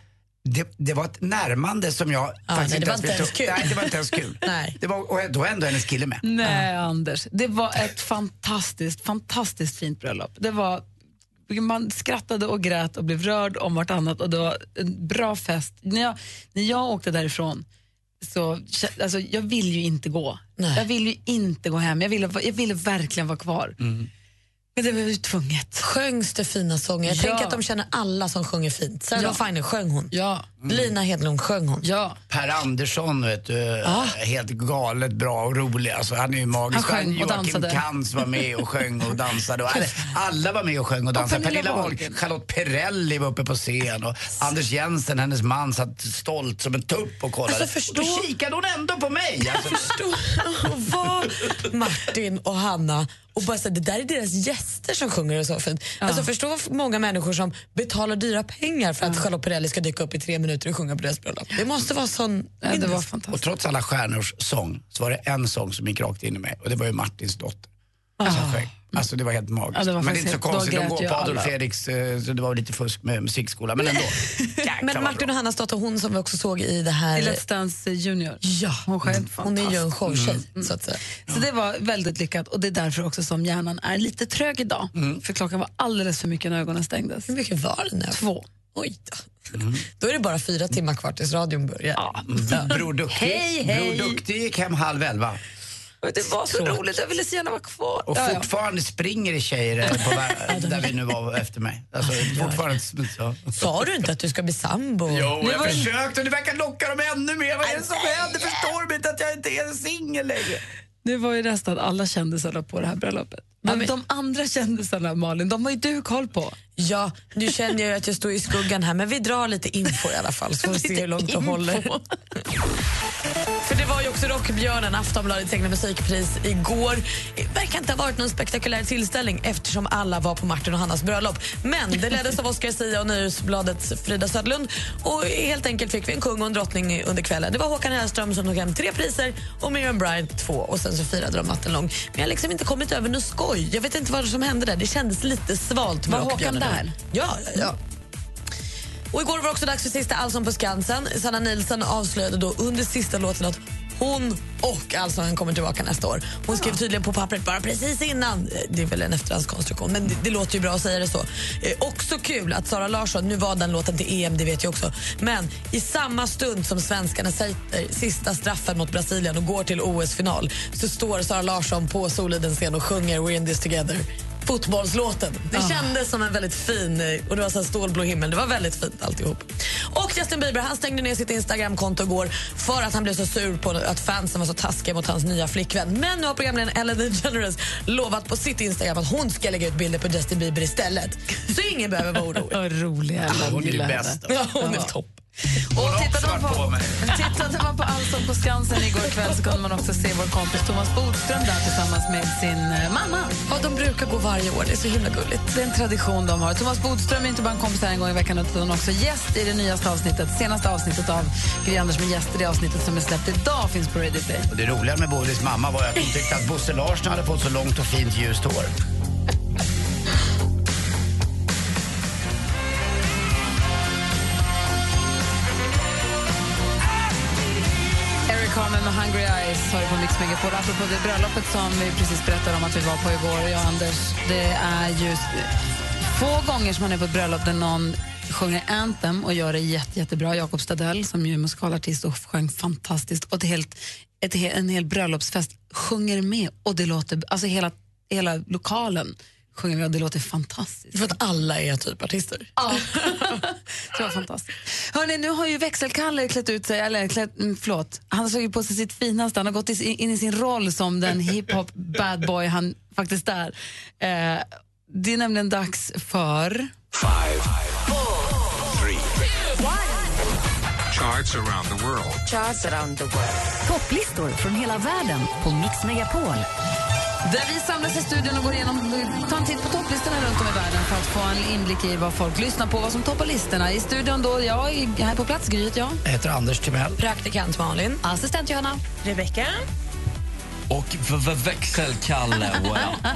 Det, det var ett närmande som jag faktiskt nej, det var inte ens kul. Nej, det var inte ens kul. Nej. Det var, och då var ändå hennes kille med. Nej, Anders. Det var ett fantastiskt, fantastiskt fint bröllop. Det var, man skrattade och grät och blev rörd om vartannat och det var en bra fest. När jag, när jag åkte därifrån så alltså, jag vill ju inte gå. Nej. Jag vill ju inte gå hem. Jag ville, jag ville verkligen vara kvar. Men det var ju tvunget. Sjöngs det fina sånger? Jag Ja. tänker att de känner alla som sjunger fint. Sarah Ja. Finer, sjöng hon? Ja. Lina Hedlund sjöng hon. Ja. Per Andersson, vet du, Ah. helt galet bra och rolig. Alltså, han är ju magisk. Han sjöng och Joakim. Kantz var med och sjöng och dansade. Och alla, var med och sjöng och dansade. Pernilla Pernilla Wahlgren. Charlotte Perrelli var uppe på scen och Anders Jensen, hennes man, satt stolt som en tupp och kollade. Alltså, förstå- Och då kikade hon ändå på mig. Alltså, Och var Martin och Hanna och bara så, det där är deras gäster som sjunger och så fint. Alltså förstå många människor som betalar dyra pengar för att Charlotte Perrelli ska dyka upp i tre minuter och sjunga på deras bröllop. Det måste vara sån det var och trots alla stjärnors sång så var det en sång som gick rakt in i mig och det var ju Martins dotter. Sjöng. Alltså det var helt magiskt. Ja, det var men det är inte så konstigt, de går på Adolf alla. Fredriks, eh, så det var lite fusk med musikskolan. Men ändå. Men Martin och Hannas dotter, hon som vi också såg i det här... I Let's Dance Junior. Ja, hon, själv hon är ju en showtjej. Mm. Så att säga. Så det var väldigt lyckat och det är därför också som hjärnan är lite trög idag. För klockan var alldeles för mycket när ögonen stängdes. Hur mycket var det nu? Två. Oj då. Då är det bara fyra timmar kvar tills radion börjar. Mm. Bror Duktig, Hej, hej. Bror Duktig gick hem halv elva. Det var så roligt, jag ville så gärna vara kvar. Och Ja, ja. fortfarande springer det tjejer eh, på där vi nu var efter mig. Alltså, fortfarande, så. Sa du inte att du ska bli sambo? Jo, Nu jag var försökte och det verkar locka dem ännu mer. Vad är det som händer? Förstår de inte att jag inte är singel längre? Nu var ju nästan alla kändisarna på det här bröllopet. Men de andra kändisarna, Malin, de har ju du koll på. Ja, nu känner jag att jag står i skuggan här, men vi drar lite info i alla fall så får vi se hur långt det håller. För det var ju också Rockbjörnen, Aftonbladets egna musikpris igår. Det verkar inte ha varit någon spektakulär tillställning eftersom alla var på Martin och Hannas bröllop. Men det leddes av Oscar Sia och Nöjesbladets Frida Södlund och helt enkelt fick vi en kung och en drottning under kvällen. Det var Håkan Hellström som tog hem tre priser och Miriam Bryant två och sen så firade de natten lång. Men jag har liksom inte kommit över något skoj. Jag vet inte vad som hände där. Det kändes lite svalt med Var Håkan där? Ja, ja, ja. Och igår var det också dags för sista Allsång på Skansen. Sanna Nilsson avslöjade då under sista låten att hon och Allsången kommer tillbaka nästa år. Hon skrev tydligen på pappret bara precis innan. Det är väl en efterhandskonstruktion, men det, det låter ju bra att säga det så. Eh, också kul att Sara Larsson, nu var den låten till EM, det vet jag också, men i samma stund som svenskarna sätter sista straffen mot Brasilien och går till OS-final så står Sara Larsson på Solidens scen och sjunger We're in this together fotbollslåten. Det Ah. kändes som en väldigt fin, eh, och det var så här stålblå himmel. Det var väldigt fint alltihop. Och Justin Bieber han stängde ner sitt Instagramkonto igår för att han blev så sur på att fansen var så taskiga mot hans nya flickvän. Men nu har programledaren Ellen DeGeneres lovat på sitt Instagram att hon ska lägga ut bilder på Justin Bieber istället. Så ingen behöver vara orolig. Vad rolig Ellen. hon är ju bäst. Ja, hon är topp. Och tittade man, på, tittade man på Allsång på Skansen igår kväll så kunde man också se vår kompis Thomas Bodström där tillsammans med sin eh, mamma. Ja, de brukar gå varje år. Det är så himla gulligt. Det är en tradition de har. Thomas Bodström är inte bara en kompis här en gång i veckan utan också gäst i det nyaste avsnittet, senaste avsnittet av Gry Anders med gäster. Det avsnittet som är släppt idag finns på Radio Play. Och det roliga med Bodils mamma var att hon tyckte att Bosse Larsson hade fått så långt och fint ljust hår. Carmen med Hungry Eyes har du på Mix Megapol. Apropå det bröllopet som vi precis berättade om att vi var på igår, jag och Anders. Det är just få gånger som man är på ett bröllop där någon sjunger Anthem och gör det jätte, jättebra. Jakob Stadell som ju är musikalartist och sjöng fantastiskt. Och ett helt, ett, en hel bröllopsfest sjunger med och det låter, alltså hela, hela lokalen sjunger med och det låter fantastiskt. För att alla är typ artister. Ja. det var fantastiskt. Hörrni, nu har ju växelkalle klätt ut sig, eller klätt, mm, förlåt, han såg ju på sig sitt finaste, han har gått in i sin roll som den hiphop bad boy han faktiskt är. Eh, det är nämligen dags för... Five, three, charts around the world. Charts around the world. Topplistor från hela världen på Mix Megapol. Där vi samlas i studion och går igenom, tar en titt på topplistorna runt om i världen för att få en inblick i vad folk lyssnar på, vad som toppar listorna. I studion då, jag är här på plats, Gryet jag. Jag heter Anders Timell. Praktikant Malin. Assistent Johanna. Rebecka. Och växelkalle, wow.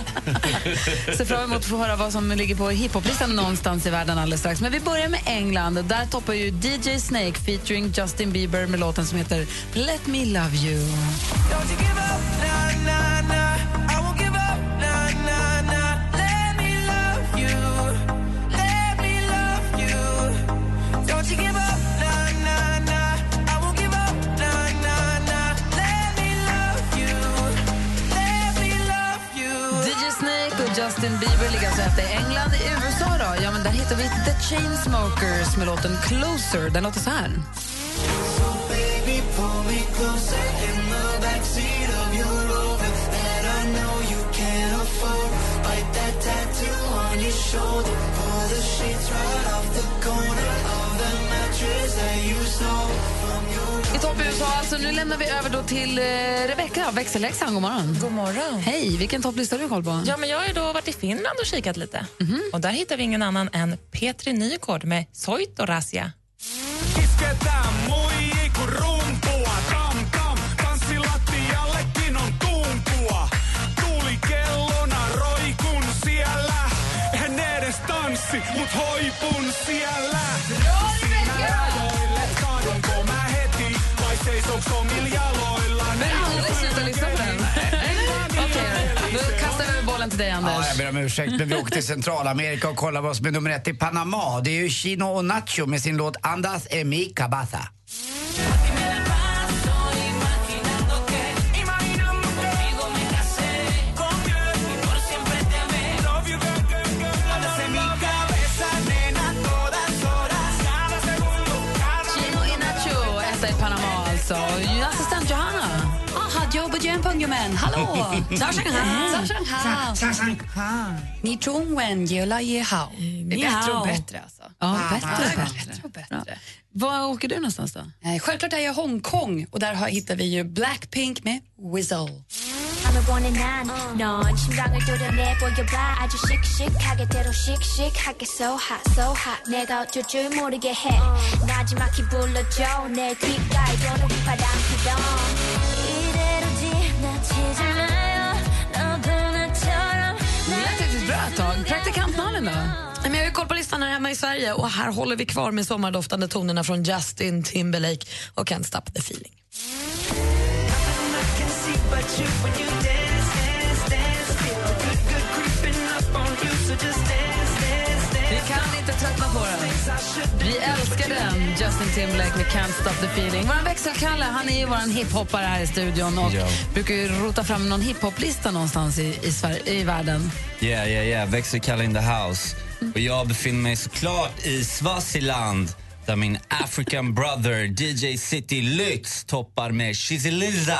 Ser fram emot att få höra vad som ligger på hiphoplistan någonstans i världen alldeles strax. Men vi börjar med England. Där toppar ju DJ Snake featuring Justin Bieber med låten som heter Let me love you. Justin Bieber ligger alltså efter England. I USA då? Ja, men där hittar vi The Chainsmokers med låten Closer. Den låter så här. So Baby, shoulder. Pull the sheets right off the corner of the mattress that you stole from your I topp USA, alltså nu lämnar vi över då till eh, Rebecca, växelläxan. God morgon. God morgon. Hej, vilken topplista har du koll på? Ja, men jag har ju då varit i Finland och kikat lite. Och Där hittar vi ingen annan än Petri Nykord med Soitorasia. Isketään tanssi, mut hoipun siellä. Sinä rajoille kaadunko mä heti, vai seisouks omilla jaloilla? Men aldrig sluta lyssna på den. Okej, då kastar vi bollen till dig, Ja, Anders. jag ber om ursäkt, men vi åkte till Centralamerika och kollade vad som är nummer ett i Panama. Det är ju Chino och Nacho med sin låt Andas en mi cabeza. Joe Bujang Hallå! Zhao Shanghai. Zhao Shanghai. Ni Zhong Wen Jela Ye Hao. Det är bättre och bättre alltså. Ja, bättre och Ja, bättre. bättre och bättre. Var åker du någonstans då? Eh, Självklart är jag Hongkong och där har- hittar vi ju Blackpink med Whistle. I'm 원해 난 넌 심장을 뚫어내 보여봐 아주 씩씩하게 대로 씩씩하게 so hot so hot 내가 어쩔 줄 모르게 해 나지막히 불러줘 내 귓가에 도는 바람 피던 Praktikant-Malin då? Men jag har koll på listan här hemma i Sverige och här håller vi kvar med sommardoftande tonerna från Justin Timberlake och Can't stop the feeling. Inte tröttna på den. Vi älskar den, Justin Timberlake med Can't Stop the Feeling. Vår växelkalle han är ju vår hiphoppare här i studion och Ja. brukar ju rota fram någon hiphoplista någonstans i, i, Sverige, i världen. Yeah, yeah, yeah. Växelkalle in the house. Och jag befinner mig såklart i Swaziland där min African brother DJ City Lyx toppar med Shiziliza.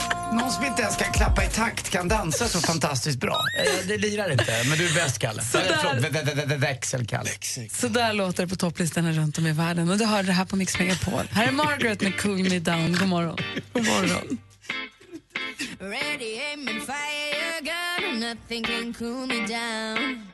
någon som inte ens kan klappa i takt kan dansa så fantastiskt bra. Eh, Det lirar inte, men du är bäst, Kalle. Sådär. Växelkalle. Så där låter det på topplistorna runt om i världen. Och du hör det här på Mix Megapol. Här är Margaret med Cool Me Down. God morgon. God morgon. Ready, aim and fire your gun Nothing can cool me down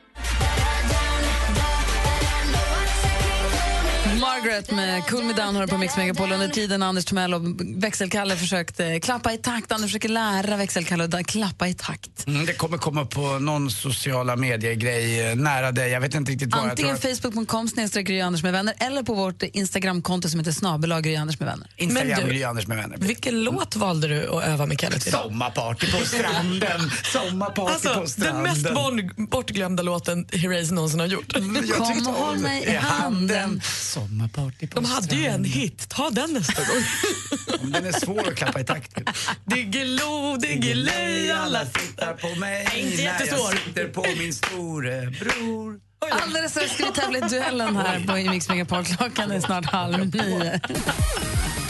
Margaret med Cool Me Down har du på Mix Megapol. Under tiden Anders Timell och växelkalle försökte klappa i takt. Anders försöker lära växelkalle att klappa i takt. Mm, det kommer komma på någon sociala medier-grej eh, nära dig. Jag vet inte riktigt var. Antingen jag tror facebook.com snedstreck Anders med vänner eller på vårt Instagramkonto som heter snabel Gry Anders med vänner. Instagram du- Gry Anders med vänner. Vilken låt valde du att öva med Kalle till? Sommarparty på stranden. Sommarparty Alltså, på den stranden. mest bon- bortglömda låten Herreys någonsin har gjort. Jag Kom och håll mig i handen. Sommarparty på De hade ju en hit, ta den nästa gång. Den är svår att klappa i takt till. Diggiloo, diggiley, alla tittar på mig Inte när jättesvår. jag sitter på min storebror. Alldeles strax ska vi tävla i duellen här på Mix Megapol. Klockan är snart halv nio.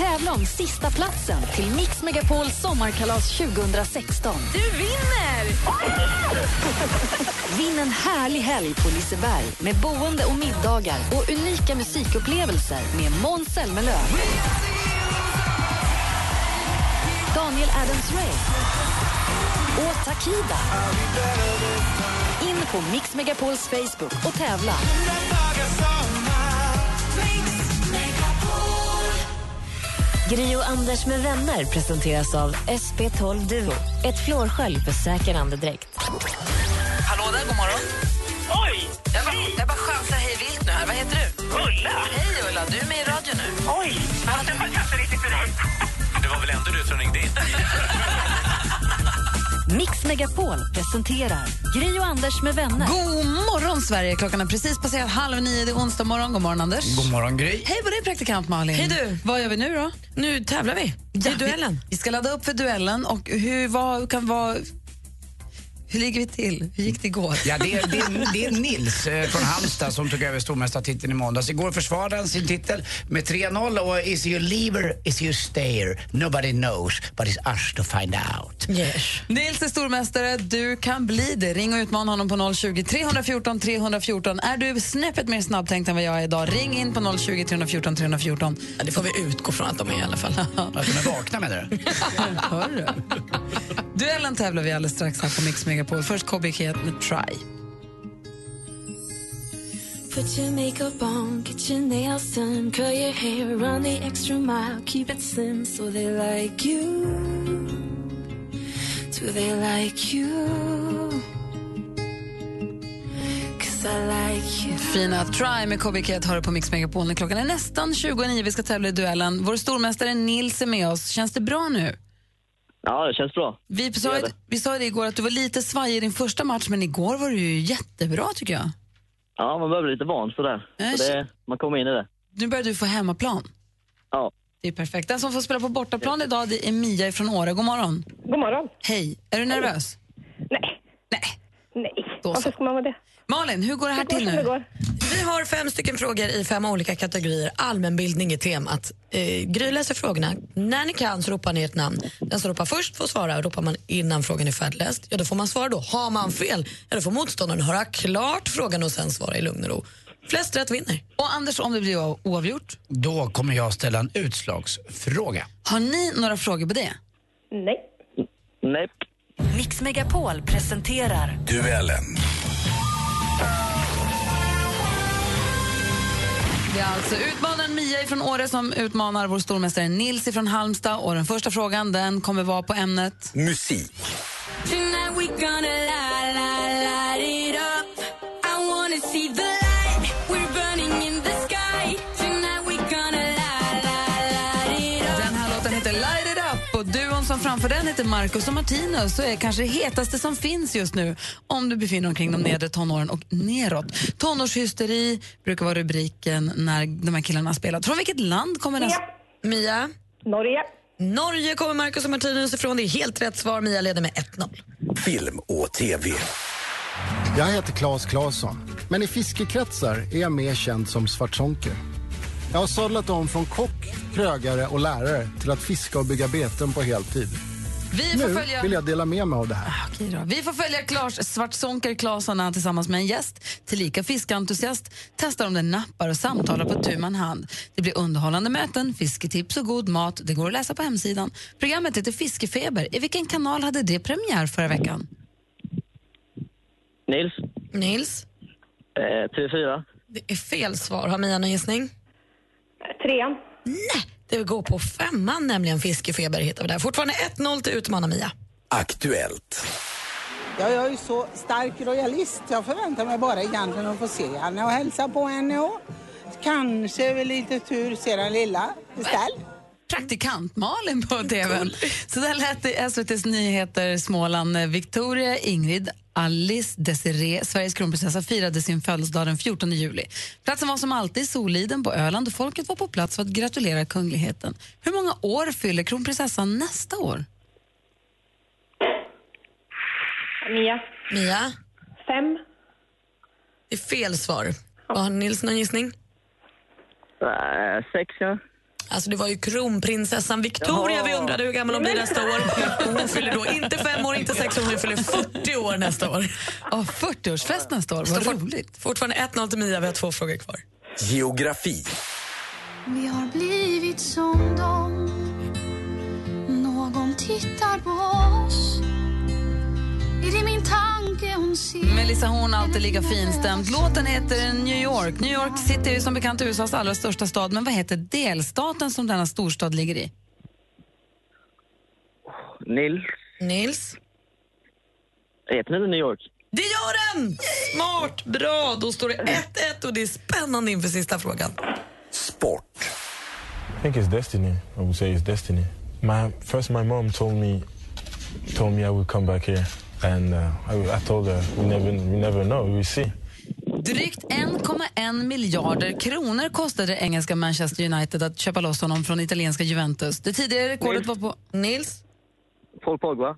Tävla om sista platsen till Mix Megapols sommarkalas 2016. Du vinner! Vinn en härlig helg på Liseberg med boende och middagar och unika musikupplevelser med Måns Zelmerlöw. Daniel Adams-Ray och Takida. In på Mix Megapols Facebook och tävla. Gri och Anders med vänner presenteras av SP12 Duo. Ett flårskölj för säker andedräkt. Hallå där, god morgon. Oj! Jag bara, jag bara chansar hej vilt nu här. Vad heter du? Ulla. Hej Ulla, du är med i radio nu. Oj! Jag fattar inte riktigt hur det är. Det var väl ändå du som ringde in? Mix Megapol presenterar Gri och Anders med vänner. God morgon, Sverige! Klockan har precis passerat halv nio. Det är onsdag morgon. God morgon, Anders. God morgon, Gry. Hej på dig, praktikant Malin. Hej, du. Vad gör vi nu då? Nu tävlar vi. Det är duellen. Vi, vi ska ladda upp för duellen. Och hur, vad kan vara... Hur ligger vi till? Hur gick det igår? Ja, det, är, det, är, det är Nils eh, från Halmstad som tog över stormästartiteln i måndags. Igår försvarade han sin titel med 3-0 och is you leaver, is you stayer. Nobody knows, but it's us to find out. Yes. Nils är stormästare. Du kan bli det. Ring och utmana honom på 020 314 314. Är du snäppet mer snabbtänkt än vad jag är idag? Ring in på 020 314 314. Ja, det får vi utgå från att de är i alla fall. Att de är vakna menar du? Hörru. Duellen tävlar vi alldeles strax här på Mix Megapol. Först KBK med Try. Put your makeup on, get your nails done, curl your hair, run the extra mile, keep it slim so they like you. Do they like you? Like. Fina Try med KBK har du på Mix Megapol. Klockan är nästan 29. Vi ska tävla i duellen. Vår stormästare Nils är med oss. Känns det bra nu? Ja, det känns bra. Vi sa, vi sa det igår att du var lite svajig i din första match, men igår var du ju jättebra tycker jag. Ja, man börjar bli lite van sådär. Ja, Så det, man kommer in i det. Nu börjar du få hemmaplan. Ja. Det är perfekt. Den som får spela på bortaplan idag det är Mia från Åre. God morgon. God morgon. Hej. Är du nervös? Nej. Nej. Nej. Då Varför ska man vara det? Malin, hur går det här till det nu? Vi har fem stycken frågor i fem olika kategorier. Allmänbildning är temat. Eh, Gry läser frågorna. När ni kan så ropar ni ett namn. Den som ropar först får svara. Ropar man innan frågan är färdigläst, ja då får man svara då. Har man fel, ja då får motståndaren höra klart frågan och sen svara i lugn och ro. Flest rätt vinner. Och Anders, om det blir oavgjort? Då kommer jag ställa en utslagsfråga. Har ni några frågor på det? Nej. Nej. Mix Megapol presenterar Duellen. Är alltså utmanaren Mia från Åre som utmanar vår stormästare Nils från Halmstad. Och den första frågan den kommer vara på ämnet... Musik. Tonight we gonna light, light, light it up. I wanna see the framför den heter Marcus och Martinus och är kanske det hetaste som finns just nu om du befinner dig omkring de nedre tonåren och neråt. Tonårshysteri brukar vara rubriken när de här killarna har spelat. Från vilket land kommer nästa? Mia? Norge. Norge kommer Marcus och Martinus ifrån. Det är helt rätt svar. Mia leder med 1-0. Film och TV. Jag heter Claes Claesson, men i fiskekretsar är jag mer känd som Svartzonker. Jag har sadlat om från kock, krögare och lärare till att fiska och bygga beten på heltid. Vi får Nu följa... vill jag dela med mig av det här. Okej då. Vi får följa Klas Svartzonker han tillsammans med en gäst, tillika fiskentusiast, testar om den nappar och samtalar på tu man hand. Det blir underhållande möten, fisketips och god mat. Det går att läsa på hemsidan. Programmet heter Fiskefeber. I vilken kanal hade det premiär förra veckan? Nils? Nils? Eh, TV4? Det är fel svar. Har Mia någon gissning? Trean. Nej, det går på femman, nämligen Fiskefeber hittar vi där. Fortfarande 1-0 till utmana Mia. Aktuellt. Ja, jag är ju så stark royalist. Jag förväntar mig bara egentligen att få se henne och hälsa på henne och kanske med lite tur se den lilla istället. Praktikant Malin på tvn. Så där lät det SVTs nyheter Småland. Victoria, Ingrid, Alice, Desiree, Sveriges kronprinsessa firade sin födelsedag den 14 juli. Platsen var som alltid Soliden på Öland och folket var på plats för att gratulera kungligheten. Hur många år fyller kronprinsessan nästa år? Mia. Mia? Fem. Det är fel svar. Har Nils någon gissning? Eh, sex, ja. Alltså det var ju kronprinsessan Victoria Jaha. vi undrade hur gammal hon blir nästa år. Hon fyller då inte fem år, inte sex år, hon fyller 40 år nästa år. Oh, 40-årsfest nästa år, vad roligt. Fortfarande 1-0 till Mia, vi har två frågor kvar. Geografi. Vi har blivit som dem Någon tittar på Melissa Horn, alltid lika finstämd. Låten heter New York. New York City är ju som bekant USAs allra största stad, men vad heter delstaten som denna storstad ligger i? Nils? Nils? Heter den New York? Det gör den! Smart, bra. Då står det 1-1 och det är spännande inför sista frågan. I think it's destiny. I would say it's destiny. My first, my mom told me, told me I would come back here, and uh, I, I told her we never, we never know. We will see. Drygt 1,1 miljarder kronor kostade det engelska Manchester United att köpa loss honom från italienska Juventus. Det tidigare rekordet var på... Nils? Paul Pogba.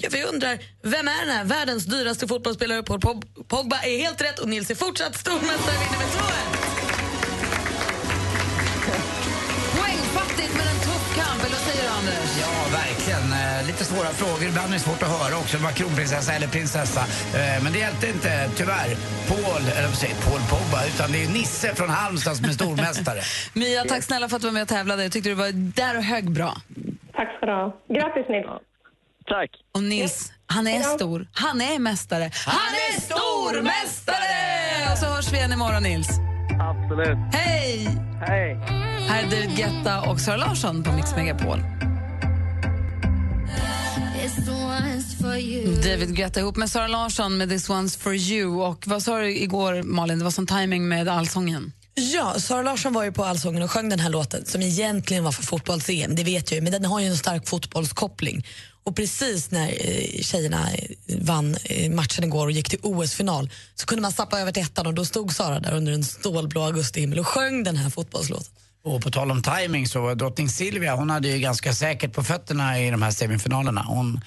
Ja, vi undrar, vem är den här världens dyraste fotbollsspelare? Paul Pog- Pogba är helt rätt och Nils är fortsatt stormästare vinner med 2-1. Poängfattigt men en tuff kamp, eller vad säger du Anders? Ja, verkligen. Lite svåra frågor. Ibland är det svårt att höra också om det var kronprinsessa eller prinsessa. Eh, men det hjälpte inte, tyvärr, Paul, eller säger Paul Pogba, utan det är Nisse från Halmstad som är stormästare. Mia, tack snälla för att du var med och tävlade. Jag tyckte du var där och hög bra. Tack ska du ha. Grattis Nils. Tack. Och Nils, han är stor. Han är mästare. Han är stormästare! Och så hörs vi igen imorgon, Nils. Absolut. Hej! Hej. Här är David Guetta och Sara Larsson på Mix Megapol. David Guetta ihop med Sara Larsson med This One's For You. Och vad sa du igår, Malin? Det var sån timing med allsången. Ja, Sara Larsson var ju på Allsången och sjöng den här låten som egentligen var för fotbolls-EM, det vet jag ju, men den har ju en stark fotbollskoppling. Och precis när eh, tjejerna eh, vann eh, matchen igår och gick till OS-final så kunde man sappa över till ettan och då stod Sara där under en stålblå augustihimmel och sjöng den här fotbollslåten. Och på tal om timing så drottning Silvia hon hade ju ganska säkert på fötterna i de här semifinalerna. Hon,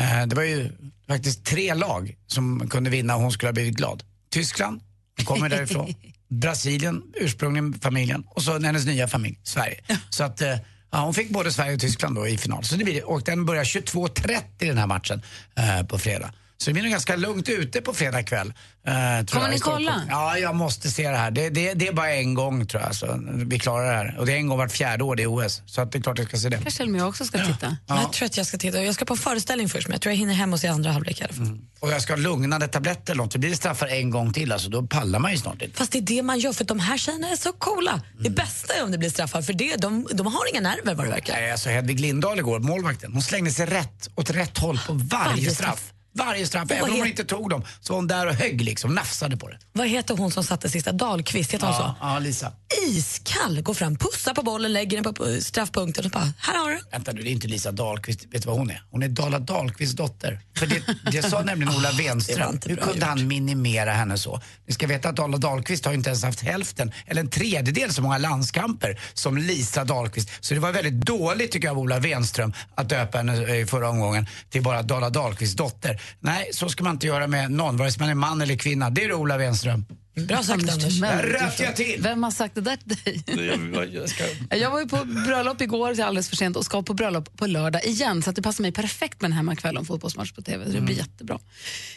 eh, det var ju faktiskt tre lag som kunde vinna och hon skulle ha blivit glad. Tyskland, hon kommer därifrån. Brasilien, ursprungligen familjen och så hennes nya familj, Sverige. Så att eh, ja, hon fick både Sverige och Tyskland då i final. Så det blir, det. och den börjar 22.30 den här matchen eh, på fredag. Så det blir nog ganska lugnt ute på fredag kväll. eh, Kommer ni kolla? Ja, jag måste se det här. Det, det, det är bara en gång tror jag. Så vi klarar det här. Och det är en gång vart fjärde år det är OS. Så att det är klart jag ska se det. Kanske till och med jag också ska titta. Jag tror att jag ska titta. Jag ska på föreställning först men jag tror jag hinner hem och se andra halvlek i alla fall. Och jag ska ha lugnande tabletter eller något. Det blir det straffar en gång till alltså. Då pallar man ju snart inte. Fast det är det man gör för de här tjejerna är så coola. Det bästa är om det blir straffar för det, de, de har inga nerver vad det verkar. Nej, alltså Hedvig Lindahl igår, målvakten, hon slängde sig rätt åt rätt håll på varje, Varje straff. straff. Varje straff. Även om hon inte tog dem så var hon där och högg liksom, nafsade på det. Vad heter hon som satte sista? Dahlqvist, heter hon så? Ja, Lisa. Iskall, går fram, pussar på bollen, lägger den på straffpunkten och bara, här har du. Vänta nu, det är inte Lisa Dahlqvist. Vet du vad hon är? Hon är Dala Dahlqvists dotter. För det, det sa nämligen Ola Ah, var Wenström. Hur kunde han minimera henne så? Ni ska veta att Dala Dahlqvist har inte ens haft hälften, eller en tredjedel så många landskamper som Lisa Dahlqvist. Så det var väldigt dåligt tycker jag av Ola Wenström att döpa henne eh, i förra omgången till bara Dala Dahlqvists dotter. Nej, så ska man inte göra med någon, vare sig man är man eller kvinna. Det är du Ola Wenström. Bra sagt Anders. Där jag till! Vem har sagt det där till dig? Jag var ju på bröllop igår, alldeles för sent, och ska på bröllop på lördag igen. Så att det passar mig perfekt med en hemmakväll om fotbollsmatch på TV. Så det blir jättebra.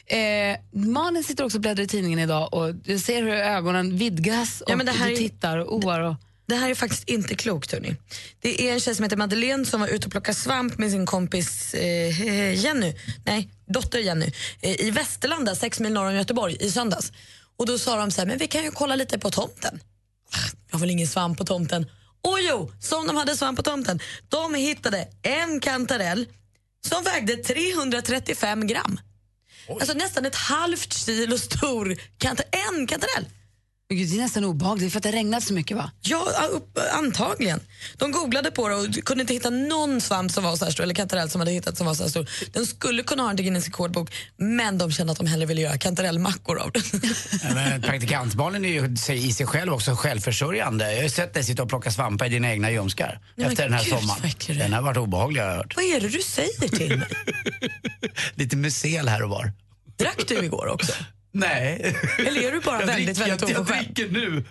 Eh, Malin sitter också och bläddrar i tidningen idag och jag ser hur ögonen vidgas och Ja, men det här du tittar och oar. Och... Det här är faktiskt inte klokt. Hörni. Det är en tjej som heter Madeleine som var ute och plockade svamp med sin kompis eh, Jenny, nej, dotter Jenny, eh, i Västerlanda, sex mil norr om Göteborg, i söndags. Och Då sa de så här, men vi kan ju kolla lite på tomten. Ah, Jag har väl ingen svamp på tomten. Och jo, som de hade svamp på tomten. De hittade en kantarell som vägde 335 gram. Alltså nästan ett halvt kilo stor kanta en kantarell. Gud, det är nästan obehagligt för att det har regnat så mycket va? Ja, upp, antagligen. De googlade på det och kunde inte hitta någon svamp som var så här stor, eller kantarell som hade hittat som var så här stor. Den skulle kunna ha en Guinness rekordbok, men de kände att de hellre ville göra kantarellmackor av den. Ja, men Praktikantbarnen är ju i sig själv också självförsörjande. Jag har ju sett dig sitta och plocka svampar i dina egna ljumskar men efter den här gud, sommaren. Den har varit obehaglig har jag hört. Vad är det du säger till mig? Lite musel här och var. Drack du igår också? Nej. Eller är du bara jag väldigt, dricker, väldigt jag, jag dricker nu.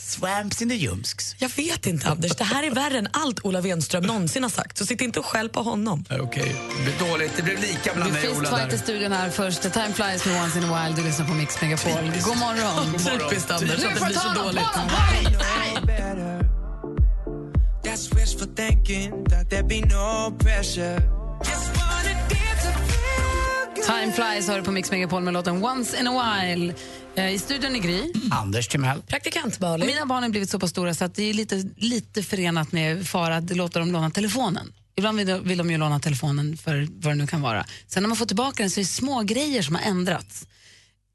Swamps in the ljumsks. Jag vet inte Anders, det här är värre än allt Ola Wenström någonsin har sagt, så sitt inte och skäll på honom. Okej, det blev dåligt. Det blev lika mellan Du mig och Ola fight i studion här först. Time flies med Once in a while. Du lyssnar på Mix Megapol. God morgon. Typiskt Anders, att det blir så dåligt. That's wishful thinking that there be no pressure. Just wanna Time flies hör du på Mix Megapol med låten Once in a while. Eh, I studion är Gry. Anders Timell. Praktikant Malin. Mina barn har blivit så pass stora så att det är lite, lite förenat med fara att låta dem låna telefonen. Ibland vill, vill de ju låna telefonen för vad det nu kan vara. Sen när man får tillbaka den så är det små grejer som har ändrats.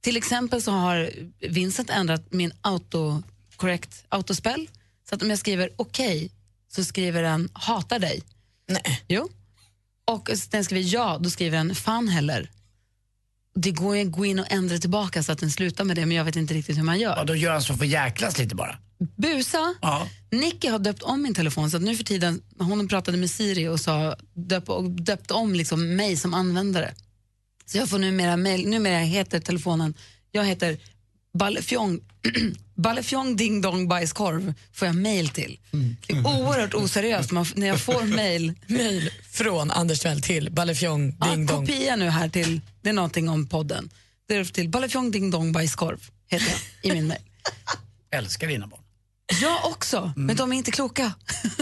Till exempel så har Vincent ändrat min autocorrect autospell. Så att om jag skriver okej så skriver den hatar dig. Nej. Jo. Och jag skriver ja, då skriver den fan heller. Det går ju att gå in och ändra tillbaka så att den slutar med det, men jag vet inte riktigt hur man gör. Ja, då gör han så för jäklas lite bara. Busa. Ja. Nicky har döpt om min telefon så att nu för tiden, hon pratade med Siri och sa, döp, och döpte om liksom mig som användare. Så jag får numera mail, numera heter telefonen, jag heter Ballefjong, Ballefjong ding dong bajskorv får jag mail till. Det är oerhört oseriöst man, när jag får mail. Mail från Anders Timell till Ballefjong ding dong. kopia nu här till, det är någonting om podden. Det är till Ballefjong ding dong bajskorv heter jag i min mail. Älskar dina barn. Jag också, men de är inte kloka.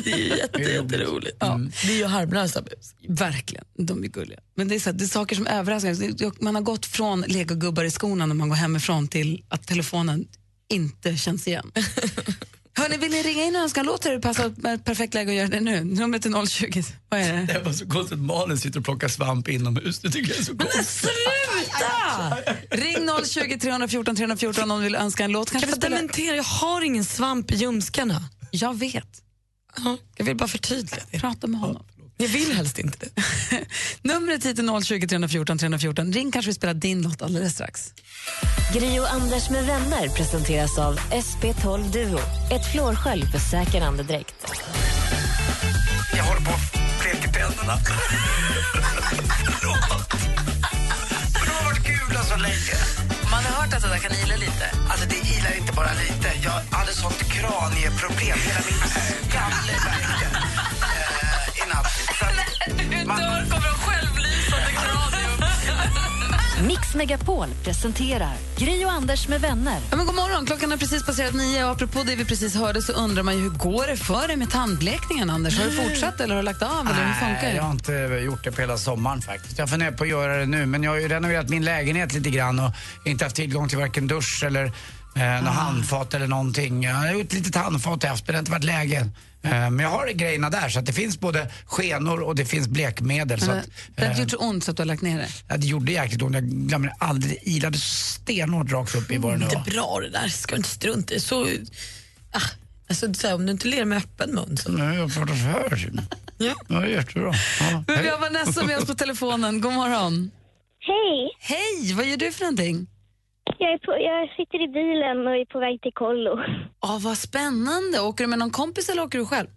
Det är jätte, jätteroligt. Ja. Det är ju harmlösa bus. Verkligen, de är gulliga. Men det är, så, här, det är saker som överraskar. Man har gått från legogubbar i skorna när man går hemifrån till att telefonen inte känns igen. Hörni, vill ni ringa in och önska en låt? Det passar ett perfekt läge att göra det nu. Numret är 020. Vad är det? Det var så konstigt Malin sitter och plockar svamp inomhus. Det tycker jag är så konstigt. Sluta! Ring 020 314 314 om någon vill önska en låt. Kan Kanske vi få spela- dementera? Jag har ingen svamp i ljumskarna. Jag vet. Ja, jag vill bara förtydliga det. Prata med honom. Jag vill helst inte det. Numret hit är 020 314 314. Ring kanske vi spelar din låt alldeles strax. Gri och Anders med vänner presenteras av SP12 Duo. Ett flårskölj för säker andedräkt. Jag håller på att bleka tänderna. Förlåt. Men det har varit kul så länge. Man har hört att det där kan ila lite. Alltså det ilar inte bara lite. Jag hade sånt kranieproblem. Hela min skalle värkte eh, i natt. Att man- kommer de självlysande kranium. Mix Megapol presenterar Gri och Anders med vänner. Ja, men god morgon, klockan har precis passerat nio och apropå det vi precis hörde så undrar man ju hur går det för dig med tandblekningen Anders? Har du fortsatt eller har du lagt av eller hur funkar Nej, det? jag har inte gjort det på hela sommaren faktiskt. Jag funderar på att göra det nu men jag har ju renoverat min lägenhet lite grann och inte haft tillgång till varken dusch eller eh, något handfat eller någonting. Jag har gjort ett litet handfat men det har inte varit läge. Eh, men jag har grejerna där så att det finns både skenor och det finns blekmedel. Så Men att, det har eh, inte gjort så ont så att du har lagt ner det? ja, det gjorde jäkligt ont. Jag glömde aldrig, det ilade stenhårt rakt upp i vad det nu Det var. är bra det där, ska du inte strunta i. Så, ah, alltså, så här, om du inte ler med öppen mun så... Nej, jag pratar så här. Ja. Ja, det är jättebra. Ja, Men vi har Vanessa med oss på telefonen. God morgon. Hej! Hej, vad gör du för någonting? Jag, är på, jag sitter i bilen och är på väg till kollo. Åh, vad spännande. Åker du med någon kompis eller åker du själv?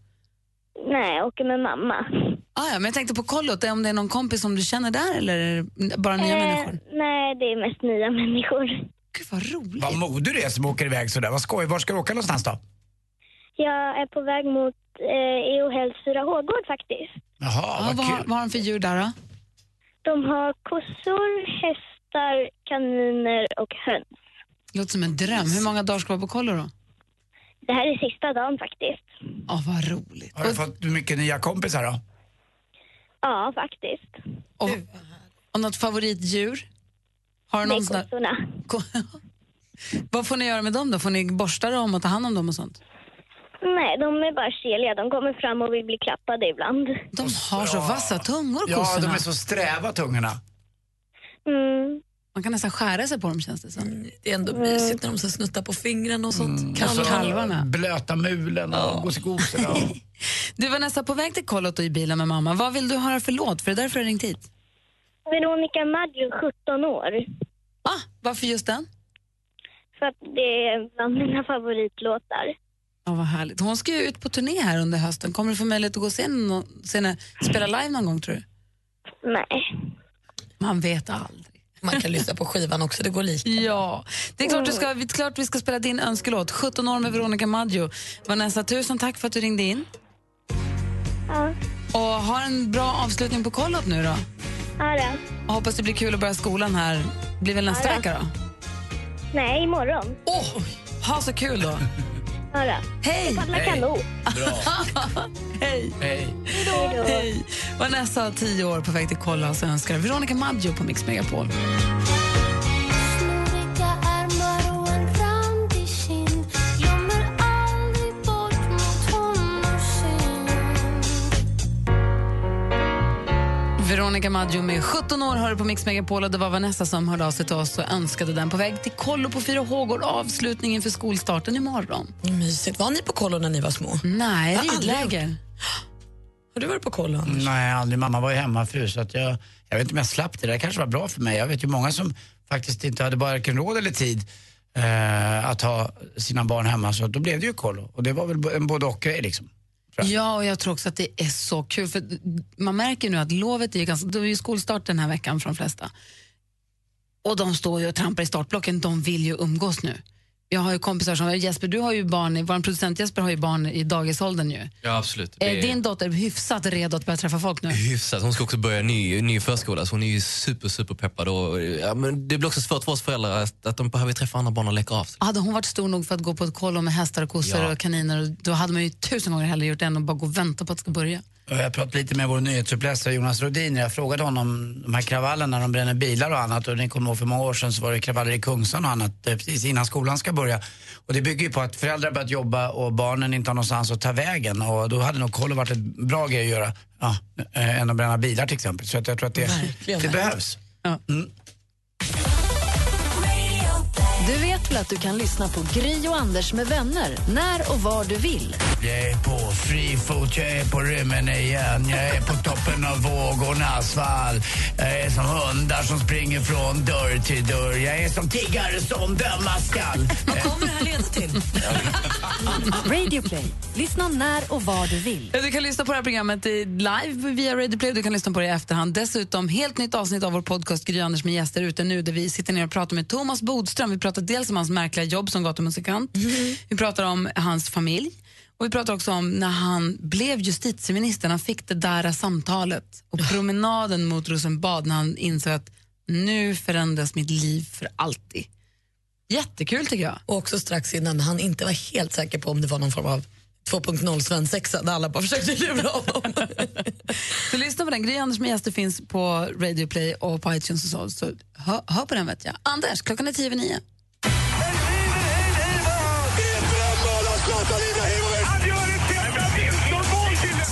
Nej, jag åker med mamma. Ah, ja, men jag tänkte på kollot, om det är någon kompis som du känner där eller bara nya Eh, människor? nej, det är mest nya människor. Gud vad roligt. Vad modig du är som åker iväg sådär. Vad skoj. Var ska du åka någonstans då? Jag är på väg mot eh, EOHälls Fyra Hågård faktiskt. Jaha, Ja, vad vad, har, kul. vad har de för djur där då? De har kossor, hästar, kaniner och höns. Låter som en dröm. Hur många dagar ska du vara på kollo då? Det här är sista dagen faktiskt. Ja, vad roligt. Har du fått mycket nya kompisar då? Ja, faktiskt. Och, och något favoritdjur? Har du någon sån där... kossorna. Vad får ni göra med dem då? Får ni borsta dem och ta hand om dem och sånt? Nej, de är bara keliga. De kommer fram och vill bli klappade ibland. De har så vassa tungor, Ja, kossorna. de är så sträva tungorna. Mm. Man kan nästan skära sig på dem känns det som. Det är ändå mysigt när de så snuttar på fingrarna och sånt. Och Kalv- så kalvarna. Blöta mulen och gosikosorna. och- Du var nästan på väg till kollot och i bilen med mamma. Vad vill du höra för låt? För det är därför jag har ringt hit. Veronica Maggio, 17 år. Ah, varför just den? För att det är bland mina favoritlåtar. Ja, vad härligt. Hon ska ju ut på turné här under hösten. Kommer du få möjlighet att gå och se henne spela live någon gång tror du? Nej. Man vet aldrig. Man kan lyssna på skivan också, det går lika. Ja, det är klart, du ska, det är klart vi ska spela din önskelåt. 17 år med Veronica Maggio. Vanessa, tusen tack för att du ringde in. Ja, Och ha en bra avslutning på kollot nu då. ja. Och hoppas det blir kul att börja skolan här. blir väl nästa Ja, då. vecka då? Nej, imorgon. Åh, ha så kul då. Då. Hej! Jag paddlar kanot. Hej! Hej. Hej. Hej! Vanessa har tio år på väg till kolla och så önskar Veronica Maggio på Mix Megapol. Veronica Maggio med 17 år hör på Mix Megapol och det var Vanessa som hörde av sig till oss och önskade den på väg till kollo på Fyra Hågård, avslutningen för skolstarten imorgon. Mysigt. Var ni på kollo när ni var små? Nej, ridläger. Har du varit på kollo, Anders? Nej, aldrig. Mamma var ju hemmafru så att jag, jag vet inte om jag slapp det. Det kanske var bra för mig. Jag vet ju många som faktiskt inte hade varken råd eller tid eh, att ha sina barn hemma så då blev det ju kollo. Och det var väl en både och-grej liksom. Ja, och jag tror också att det är så kul. För Man märker nu att lovet är ganska... Det är ju skolstart den här veckan för de flesta. Och de står ju och trampar i startblocken. De vill ju umgås nu. Jag har ju kompisar som... Jesper, du har ju barn, vår producent Jesper har ju barn i dagisåldern ju. Ja, absolut. Är Det din dotter hyfsat redo att börja träffa folk nu? Hyfsat. Hon ska också börja ny, ny förskola, så hon är ju super, super peppad. Och, ja, men det blir också svårt för oss föräldrar att, att de behöver träffa andra barn och leka av sig. Hade hon varit stor nog för att gå på ett kollo med hästar och kossor Ja. och kaniner, då hade man ju tusen gånger hellre gjort det än att bara gå och vänta på att det ska börja. Jag pratade lite med vår nyhetsuppläsare Jonas Rodin. Jag frågade honom om de här kravallerna när de bränner bilar och annat. Och ni kommer ihåg för många år sedan så var det kravaller i Kungsan och annat eh, precis innan skolan ska börja. Och det bygger ju på att föräldrar börjat jobba och barnen inte har någonstans att ta vägen. Och då hade nog kollo varit ett bra grej att göra. Ja, eh, än att bränna bilar till exempel. Så att jag tror att det, det behövs. Mm. Du vet väl att du kan lyssna på Gry och Anders med vänner när och var du vill? Jag är på free foot, jag är på rymmen igen. Jag är på toppen av vågornas fall. Jag är som hundar som springer från dörr till dörr. Jag är som tiggare som dömas skall. Vad kommer det här leda till? Radio Play. Lyssna när och var du vill. Du kan lyssna på det här programmet i live via Radio Play. Du kan lyssna på det i efterhand. Dessutom helt nytt avsnitt av vår podcast Gry Anders med gäster ute nu där vi sitter ner och pratar med Thomas Bodström. Vi pratar dels om hans märkliga jobb som gatumusikant. Vi pratar om hans familj. Och Vi pratar också om när han blev justitieminister. Han fick det där samtalet och promenaden mot Rosenbad när han insåg att nu förändras mitt liv för alltid. Jättekul tycker jag. Och också strax innan han inte var helt säker på om det var någon form av 2.0 svensexa där alla bara försökte lura honom. Så lyssna på den. Gry Anders med gäster finns på Radio Play och på iTunes och så. Så hör, hör på den vet jag. Anders, klockan är tio över nio.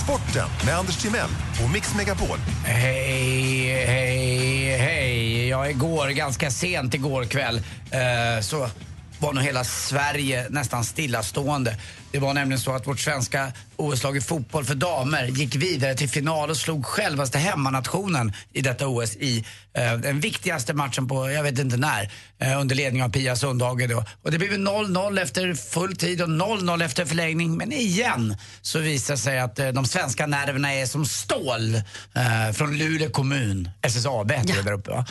Sporten med Anders Timell och Mix Megapol. Hej, hej, hej. Ja, igår, ganska sent igår kväll, eh, så var nog hela Sverige nästan stillastående. Det var nämligen så att vårt svenska OS-lag i fotboll för damer gick vidare till final och slog självaste hemmanationen i detta OS i eh, den viktigaste matchen på, jag vet inte när, eh, under ledning av Pia Sundhage då. Och det blev 0-0 efter full tid och 0-0 efter förlängning. Men igen så visar sig att eh, de svenska nerverna är som stål eh, från Luleå kommun, SSAB heter det där uppe va?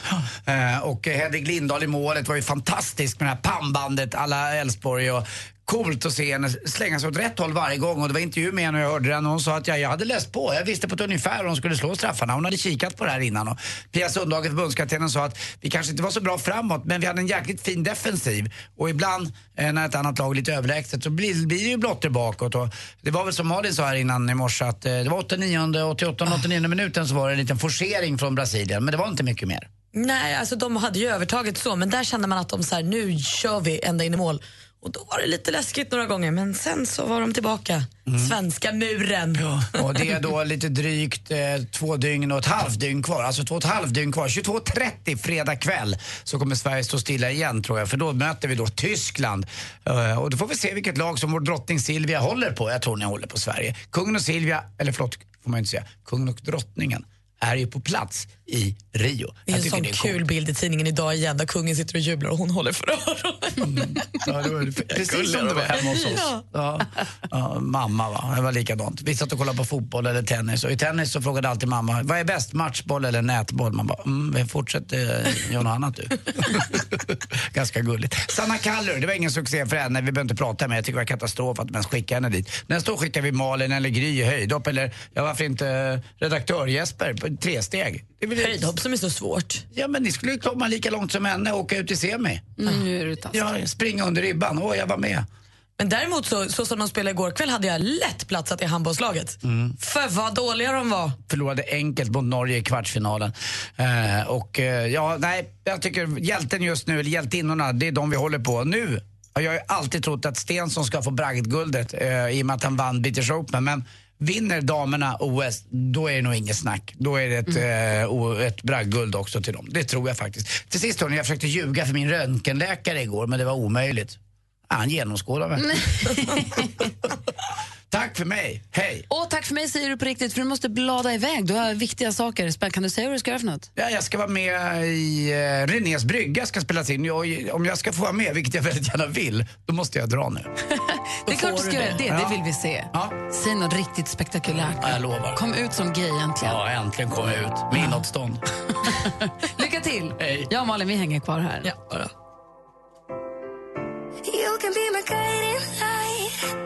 Eh, och Hedvig Lindahl i målet var ju fantastisk med det här pannbandet alla Älvsborg och coolt att se henne slänga sig åt rätt håll varje gång. Och det var intervju med henne och jag hörde den och hon sa att jag, jag hade läst på. Jag visste på ett ungefär hur hon skulle slå straffarna. Hon hade kikat på det här innan. Och Pia Sundhage, förbundskaptenen, sa att vi kanske inte var så bra framåt men vi hade en jäkligt fin defensiv. Och ibland eh, när ett annat lag är lite överlägset så blir, blir det ju blotter bakåt. Och det var väl som Malin sa här innan i morse att eh, det var 89, 88, 89 minuten så var det en liten forcering från Brasilien. Men det var inte mycket mer. Nej, alltså de hade ju övertaget så, men där kände man att de så här, nu kör vi ända in i mål. Och då var det lite läskigt några gånger, men sen så var de tillbaka. Svenska muren. Och det är då lite drygt eh, två dygn och ett halvt dygn kvar. Alltså två och ett halvt dygn kvar. 22.30 fredag kväll så kommer Sverige stå stilla igen tror jag. För då möter vi då Tyskland. Eh, och då får vi se vilket lag som vår drottning Silvia håller på. Jag tror ni håller på Sverige. Kungen och Silvia, eller förlåt, får man inte säga. Kungen och drottningen är ju på plats i Rio. Det är en sån det är kul bild i tidningen idag igen där kungen sitter och jublar och hon håller för öronen. Ja, det var precis som det var hemma hos oss. Ja. Ja. Ja, mamma va, det var likadant. Vi satt och kollade på fotboll eller tennis och i tennis så frågade alltid mamma, vad är bäst, matchboll eller nätboll? Man bara, mm, vi fortsätter eh, göra något annat du. Ganska gulligt. Sanna Kallur, det var ingen succé för henne, vi behöver inte prata med Jag tycker det var katastrof att ens skickade henne dit. Nästa år skickar vi Malin eller Gry i höjdhopp eller, ja varför inte eh, redaktör Jesper på tre steg. Det Höjdhopp som är så svårt. Ja men ni skulle ju komma lika långt som henne och åka ut i semi. Mm, nu är det taskigt. Ja, springa under ribban. Åh, jag var med. Men däremot så, så som de spelade igår kväll hade jag lätt platsat i handbollslaget. Mm. För vad dåliga de var. Förlorade enkelt mot Norge i kvartsfinalen. Eh, och eh, ja, nej, jag tycker hjälten just nu, eller hjältinnorna, det är de vi håller på. Nu har jag alltid trott att Stensson ska få bragdguldet eh, i och med att han vann British Open. Men Vinner damerna OS, då är det nog inget snack. Då är det ett, Mm. eh, ett bragdguld också till dem. Det tror jag faktiskt. Till sist hörni, jag försökte ljuga för min röntgenläkare igår, men det var omöjligt. Han genomskådade mig. Tack för mig, hej! Och tack för mig säger du på riktigt, för du måste blada iväg. Du har viktiga saker. Kan du säga vad du ska göra för något? Ja, jag ska vara med i uh, Renés brygga ska spelas in. Jag, om jag ska få vara med, vilket jag väldigt gärna vill, då måste jag dra nu. Det är klart du ska göra det. Det Ja. vill vi se. Säg något riktigt spektakulärt. Ja, jag lovar. Kom ut som gay äntligen. Ja, äntligen kom jag ut med inåtstånd. Lycka till! Jag och Malin, vi hänger kvar här. You can be my guiding light.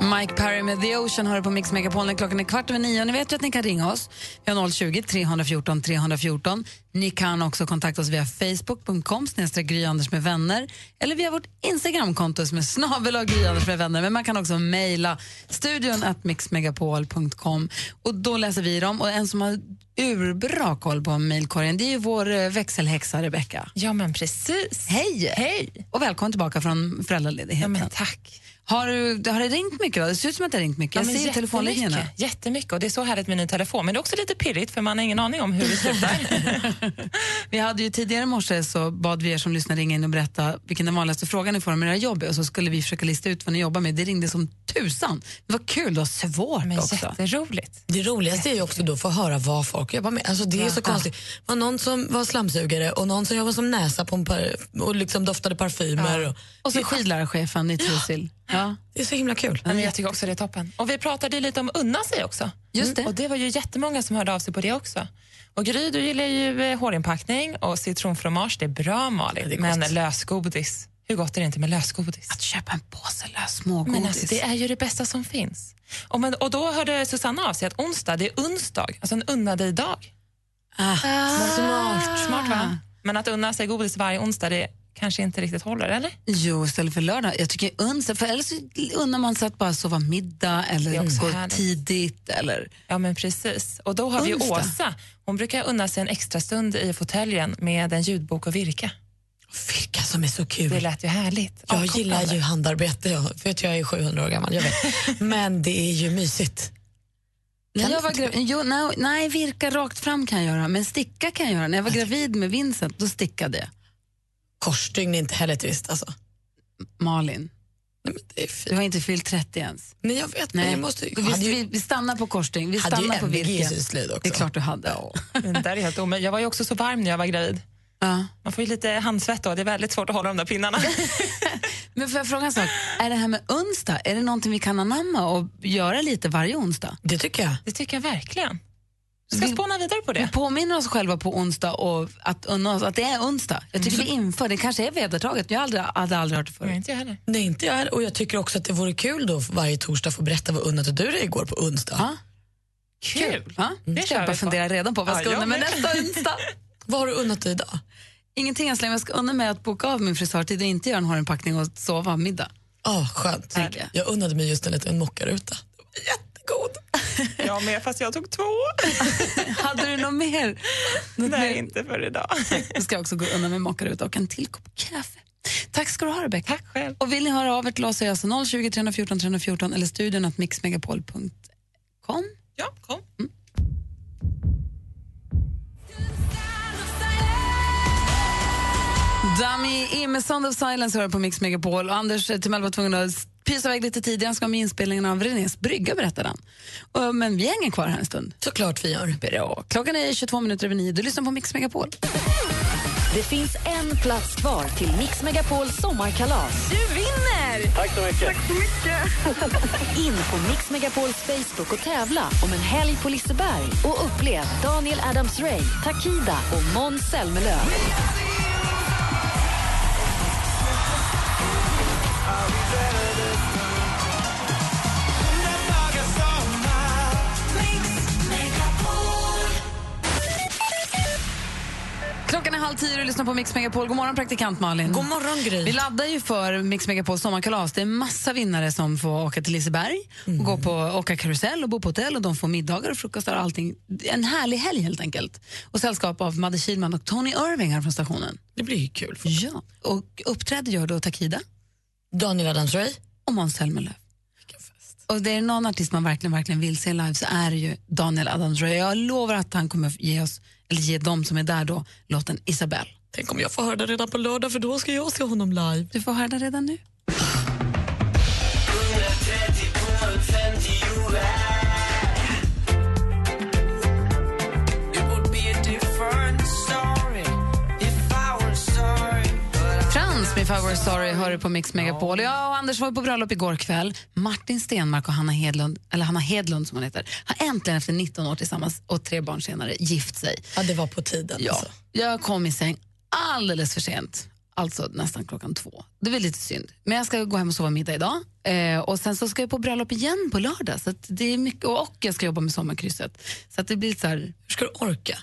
Mike Perry med The Ocean hör på Mix Megapol klockan är kvart över nio. Ni vet ju att ni kan ringa oss. Vi har 020 314 314. Ni kan också kontakta oss via facebook.com Gry Anders med vänner eller via vårt Instagramkonto som är snabel Gry Anders med vänner. Men man kan också mejla studion at mixmegapol.com och då läser vi dem. Och en som har urbra koll på mejlkorgen det är ju vår eh, växelhäxa Rebecka. Ja, men precis. Hej! Hej! Och välkommen tillbaka från föräldraledigheten. Ja, tack. Har, du, har det ringt mycket? Då? Det ser ut som att det har ringt mycket. Ja, Jag ser telefonlinjerna. jättemycket. Och det är så härligt med ny telefon. Men det är också lite pirrigt för man har ingen aning om hur det slutar. Vi hade ju tidigare i morse så bad vi er som lyssnar ringa in och berätta vilken den vanligaste frågan ni får om era jobb och så skulle vi försöka lista ut vad ni jobbar med. Det ringde som tusan. Det var kul, det var svårt Men också. jätteroligt. Det roligaste är ju också då att få höra vad folk jobbar med. Alltså det är Ja. så konstigt. Det var någon som var slamsugare och någon som jobbade som näsa på en par, och liksom doftade parfymer. Ja. Och, Och så skidlärarchefen i Trysil. Ja. Det är så himla kul. Ja, men jag tycker också det är toppen. Och vi pratade lite om unna sig också. Just det. Och det var ju jättemånga som hörde av sig på det också. Och Gry, du gillar ju eh, hårinpackning och citronfromage, det är bra Malin. är men lösgodis, hur gott är det inte med lösgodis? Att köpa en påse lös smågodis. Men alltså, det är ju det bästa som finns. Och, men, och då hörde Susanna av sig att onsdag, det är onsdag, alltså en unna dig-dag. ah, Smart. Smart va? Men att unna sig godis varje onsdag, det kanske inte riktigt håller, eller? Jo, istället för lördag. Jag tycker onsdag, för eller så unnar man sig att bara sova middag eller gå härligt. tidigt. Eller... Ja, men precis. Och då har vi Onsdag. Åsa. Hon brukar unna sig en extra stund i fåtöljen med en ljudbok och virka. Vilka som är så kul. Det lät ju härligt. Jag Avkopplande. gillar ju handarbete, jag vet jag är 700 år gammal, jag vet. men det är ju mysigt. När jag var gravid, jo, nej, nej, virka rakt fram kan jag göra, men sticka kan jag göra. När jag var gravid med Vincent, då stickade jag. Korsstygn är inte heller trist alltså. Malin, Nej, men det är du har inte fyllt 30 ens. Nej, jag vet, Nej. jag måste... vi, hade ju- vi, vi stannar på korsstygn, vi ju stannar på MVG i virke. syslöjd också. Det är klart du hade. Men Det där är helt omöjligt. Jag var ju också så varm när jag var gravid. Ja. Man får ju lite handsvett då. Det är väldigt svårt att hålla de där pinnarna. Men får jag fråga en sak? Är det här med onsdag, är det någonting vi kan anamma och göra lite varje onsdag? Det tycker jag. Det tycker jag verkligen. Ska Vi- spåna vidare på Vi det. påminner oss själva på onsdag och att, unna oss, att det är onsdag. Jag tycker vi inför det. kanske är vedertaget. Jag har aldrig, hade aldrig hört det Nej, förut. inte jag heller. Nej, inte jag heller. Och jag tycker också att det vore kul då varje torsdag få berätta vad unnade du dig igår på onsdag. Ja. Kul. Ja? Det Det ska jag vi bara fundera redan på. Vad Ja, ska jag unna mig med. nästa onsdag? Vad har du unnat dig idag? Ingenting än så länge. Jag ska unna mig att boka av min frisörtid och inte göra en hårinpackning och sova middag. Ah, skönt. Jag. Jag unnade mig just en liten mockaruta. Jättegod. Jag med, fast jag tog två. Hade du något mer? Nej, inte för idag. Då ska jag också gå undan med mockaruta och en till kopp kaffe. Tack ska du ha, Rebecca. Tack själv. Och vill ni höra av er till oss är alltså 020 314 314 eller studion att mixmegapol.com. Ja, kom. Dummy med Sound of Silence hör på Mix Megapol. Och Anders eh, Timell var tvungen att pysa iväg lite tidigare. Han ska med inspelningen av Renés brygga, berättar han. Och, men vi hänger kvar här en stund. Såklart vi gör. Bra. Klockan är 22 minuter över nio. Du lyssnar på Mix Megapol. Det finns en plats kvar till Mix Megapols sommarkalas. Du vinner! Tack så mycket. In på Mix Megapols Facebook och tävla om en helg på Liseberg och upplev Daniel Adams-Ray, Takida och Måns Zelmerlöw. Klockan är halv tio och lyssnar på Mix Megapol. God morgon praktikant Malin. God morgon Gry. Vi laddar ju för Mix Megapols sommarkalas. Det är massa vinnare som får åka till Liseberg och gå på, åka karusell och bo på hotell och de får middagar och frukostar och allting. En härlig helg helt enkelt. Och sällskap av Madde Kihlman och Tony Irving här från stationen. Det blir ju kul. Ja. Och uppträder gör då Takida Daniel Adams-Ray. och Måns Zelmerlöw. Och det är någon artist man verkligen, verkligen vill se live så är det ju Daniel Adams-Ray. Jag lovar att han kommer ge oss, eller ge dem som är där då, låten Isabelle. Tänk om jag får höra det redan på lördag för då ska jag se honom live. Du får höra det redan nu. If I were sorry hör du på Mix Megapol. Jag och Anders var på bröllop igår kväll. Martin Stenmark och Hanna Hedlund, eller Hanna Hedlund som hon heter, har äntligen efter 19 år tillsammans och tre barn senare gift sig. Ja, det var på tiden. Ja. Alltså. Jag kom i säng alldeles för sent. Alltså nästan klockan två. Det var lite synd. Men jag ska gå hem och sova middag idag. Eh, och Sen så ska jag på bröllop igen på lördag. Så det är mycket, och jag ska jobba med sommarkrysset. Så det blir så här... Hur ska du orka?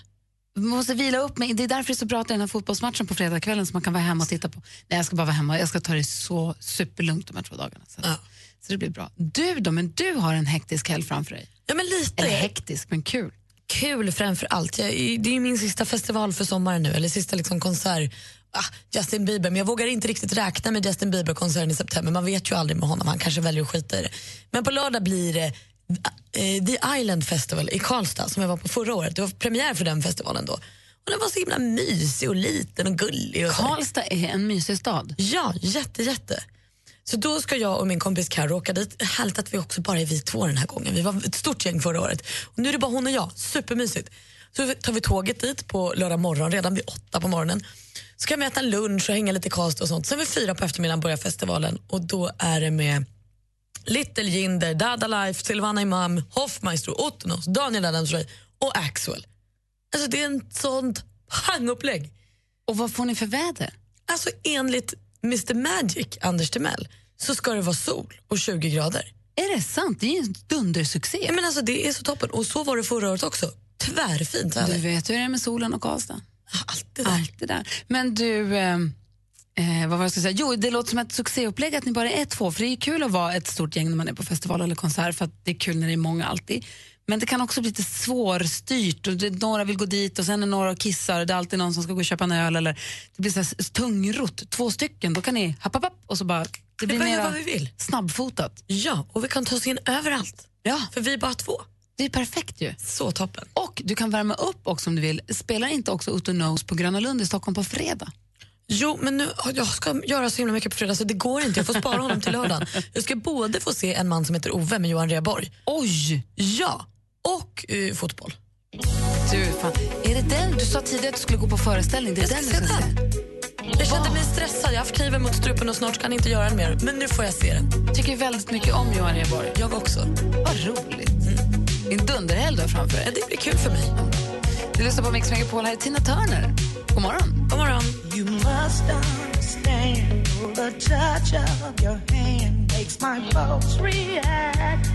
Man måste vila upp mig. Det är därför det är så bra att det är den här fotbollsmatchen på fredagskvällen så man kan vara hemma och titta på. Nej, jag ska bara vara hemma. Jag ska ta det så superlugnt de här två dagarna. Så, så det blir bra. Du då? Men du har en hektisk helg framför dig. Ja, men lite. Eller hektisk, men kul. Kul framför allt. Jag, det är min sista festival för sommaren nu, eller sista liksom konsert. Ah, Justin Bieber, men jag vågar inte riktigt räkna med Justin Bieber-konserten i september. Man vet ju aldrig med honom, han kanske väljer att skita i det. Men på lördag blir det The Island Festival i Karlstad som jag var på förra året. Det var premiär för den festivalen då. Och den var så himla mysig och liten och gullig. Och. Karlstad är en mysig stad. Ja, jätte, jätte. Så då ska jag och min kompis Karo åka dit. Härligt att vi också bara är vi två den här gången. Vi var ett stort gäng förra året. Och nu är det bara hon och jag. Supermysigt. Så tar vi tåget dit på lördag morgon, redan vid åtta på morgonen. Så kan vi äta lunch och hänga lite Karlstad och sånt. Sen vid fyra på eftermiddagen börjar festivalen och då är det med Little Jinder, Dada Life, Silvana Imam, Hoffmaestro, Otnos, Daniel Adams-Ray och Axwell. Alltså det är en sånt pangupplägg. Och vad får ni för väder? Alltså enligt Mr Magic, Anders Timell, så ska det vara sol och 20 grader. Är det sant? Det är ju en dundersuccé. Ja, men alltså, det är så toppen. Och så var det förra året också. Tvärfint väder. Du vet hur det är med solen och Karlstad. Alltid där. Alltid där. Men du, eh, eh, vad var det jag skulle säga? Jo, det låter som ett succéupplägg att ni bara är två. För det är kul att vara ett stort gäng när man är på festival eller konsert för att det är kul när det är många alltid. Men det kan också bli lite svårstyrt. Och det, några vill gå dit och sen är några och kissar och det är alltid någon som ska gå och köpa en öl. Eller det blir så här tungrot, två stycken. Då kan ni hoppa upp och så bara... Det blir bara gör mer vad vi vill. snabbfotat. Ja, och vi kan ta oss in överallt. Ja. För vi är bara två. Det är perfekt ju. Så toppen. Och du kan värma upp också om du vill. Spelar inte också Otto Knows på Gröna Lund i Stockholm på fredag? Jo, men nu, jag ska göra så himla mycket på fredag så det går inte. Jag får spara honom till lördagen. Jag ska både få se en man som heter Ove med Johan Rheborg. Oj! Ja, och eh, fotboll. Du, fan. Är det den? Du sa tidigare att du skulle gå på föreställning. Det är Jag den ska du ska se. Jag kände mig stressad. Jag har haft kniven mot strupen och snart ska han inte göra den mer. Men nu får jag se den. tycker väldigt mycket om Johan Rheborg. Jag också. Vad roligt. En dunderhelg du har framför dig. Ja, det blir kul för mig. Du lyssnar på Mix Megapol. Här är Tina Turner. God morgon. God morgon. You must understand the touch of your hand makes my pulse react.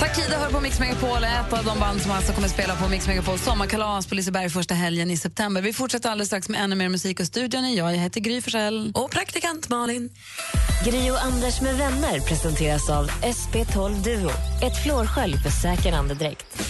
Takida hör på Mix Megapol, ett av de band som alltså kommer spela på Mix Megapols sommarkalas på Liseberg första helgen i september. Vi fortsätter alldeles strax med ännu mer musik och studion. Jag heter Gry Forssell. Och praktikant Malin. Gri och Anders med vänner presenteras av SP12 Duo. Ett flårskölj för säker andedräkt.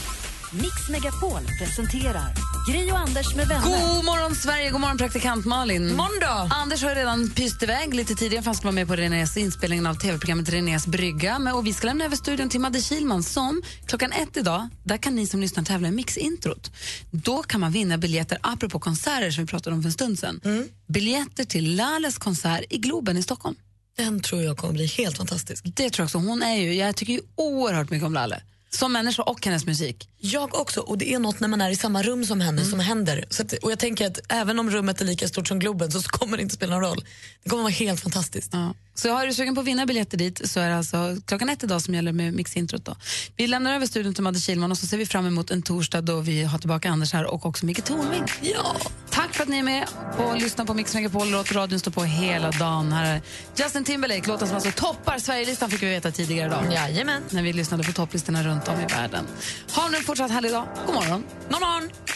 Mix Megapol presenterar Gri och Anders med vänner. God morgon, Sverige! God morgon, praktikant Malin. Då. Anders har redan pyst iväg lite tidigare skulle vara med på Renés inspelningen av tv-programmet Renés brygga. Men, och vi ska lämna över studion till Madde Kilman som klockan ett idag, där kan ni som lyssnar tävla i mixintrot. Då kan man vinna biljetter, apropå konserter som vi pratade om för en stund sedan. Mm. Biljetter till Lales konsert i Globen i Stockholm. Den tror jag kommer bli helt fantastisk. Det tror jag också. Hon är ju, jag tycker ju oerhört mycket om Lalle. Som människa och hennes musik. Jag också. Och det är något när man är i samma rum som henne som händer. Så att, och jag tänker att även om rummet är lika stort som Globen så kommer det inte spela någon roll. Det kommer vara helt fantastiskt. Ja. Så har du sugen på att vinna biljetter dit så är det alltså klockan ett idag som gäller med mixintrot. Då. Vi lämnar över studion till Madde Kihlman och så ser vi fram emot en torsdag då vi har tillbaka Anders här och också Micke Tornving. Ja. Tack för att ni är med och lyssnar på Mix Megapol. Låt radion stå på hela dagen. Här är Justin Timberlake, låten som alltså toppar Sverigelistan fick vi veta tidigare idag. Jajamän. När vi lyssnade på topplistorna runt om i världen. Ha nu en fortsatt härlig dag. God morgon. God morgon.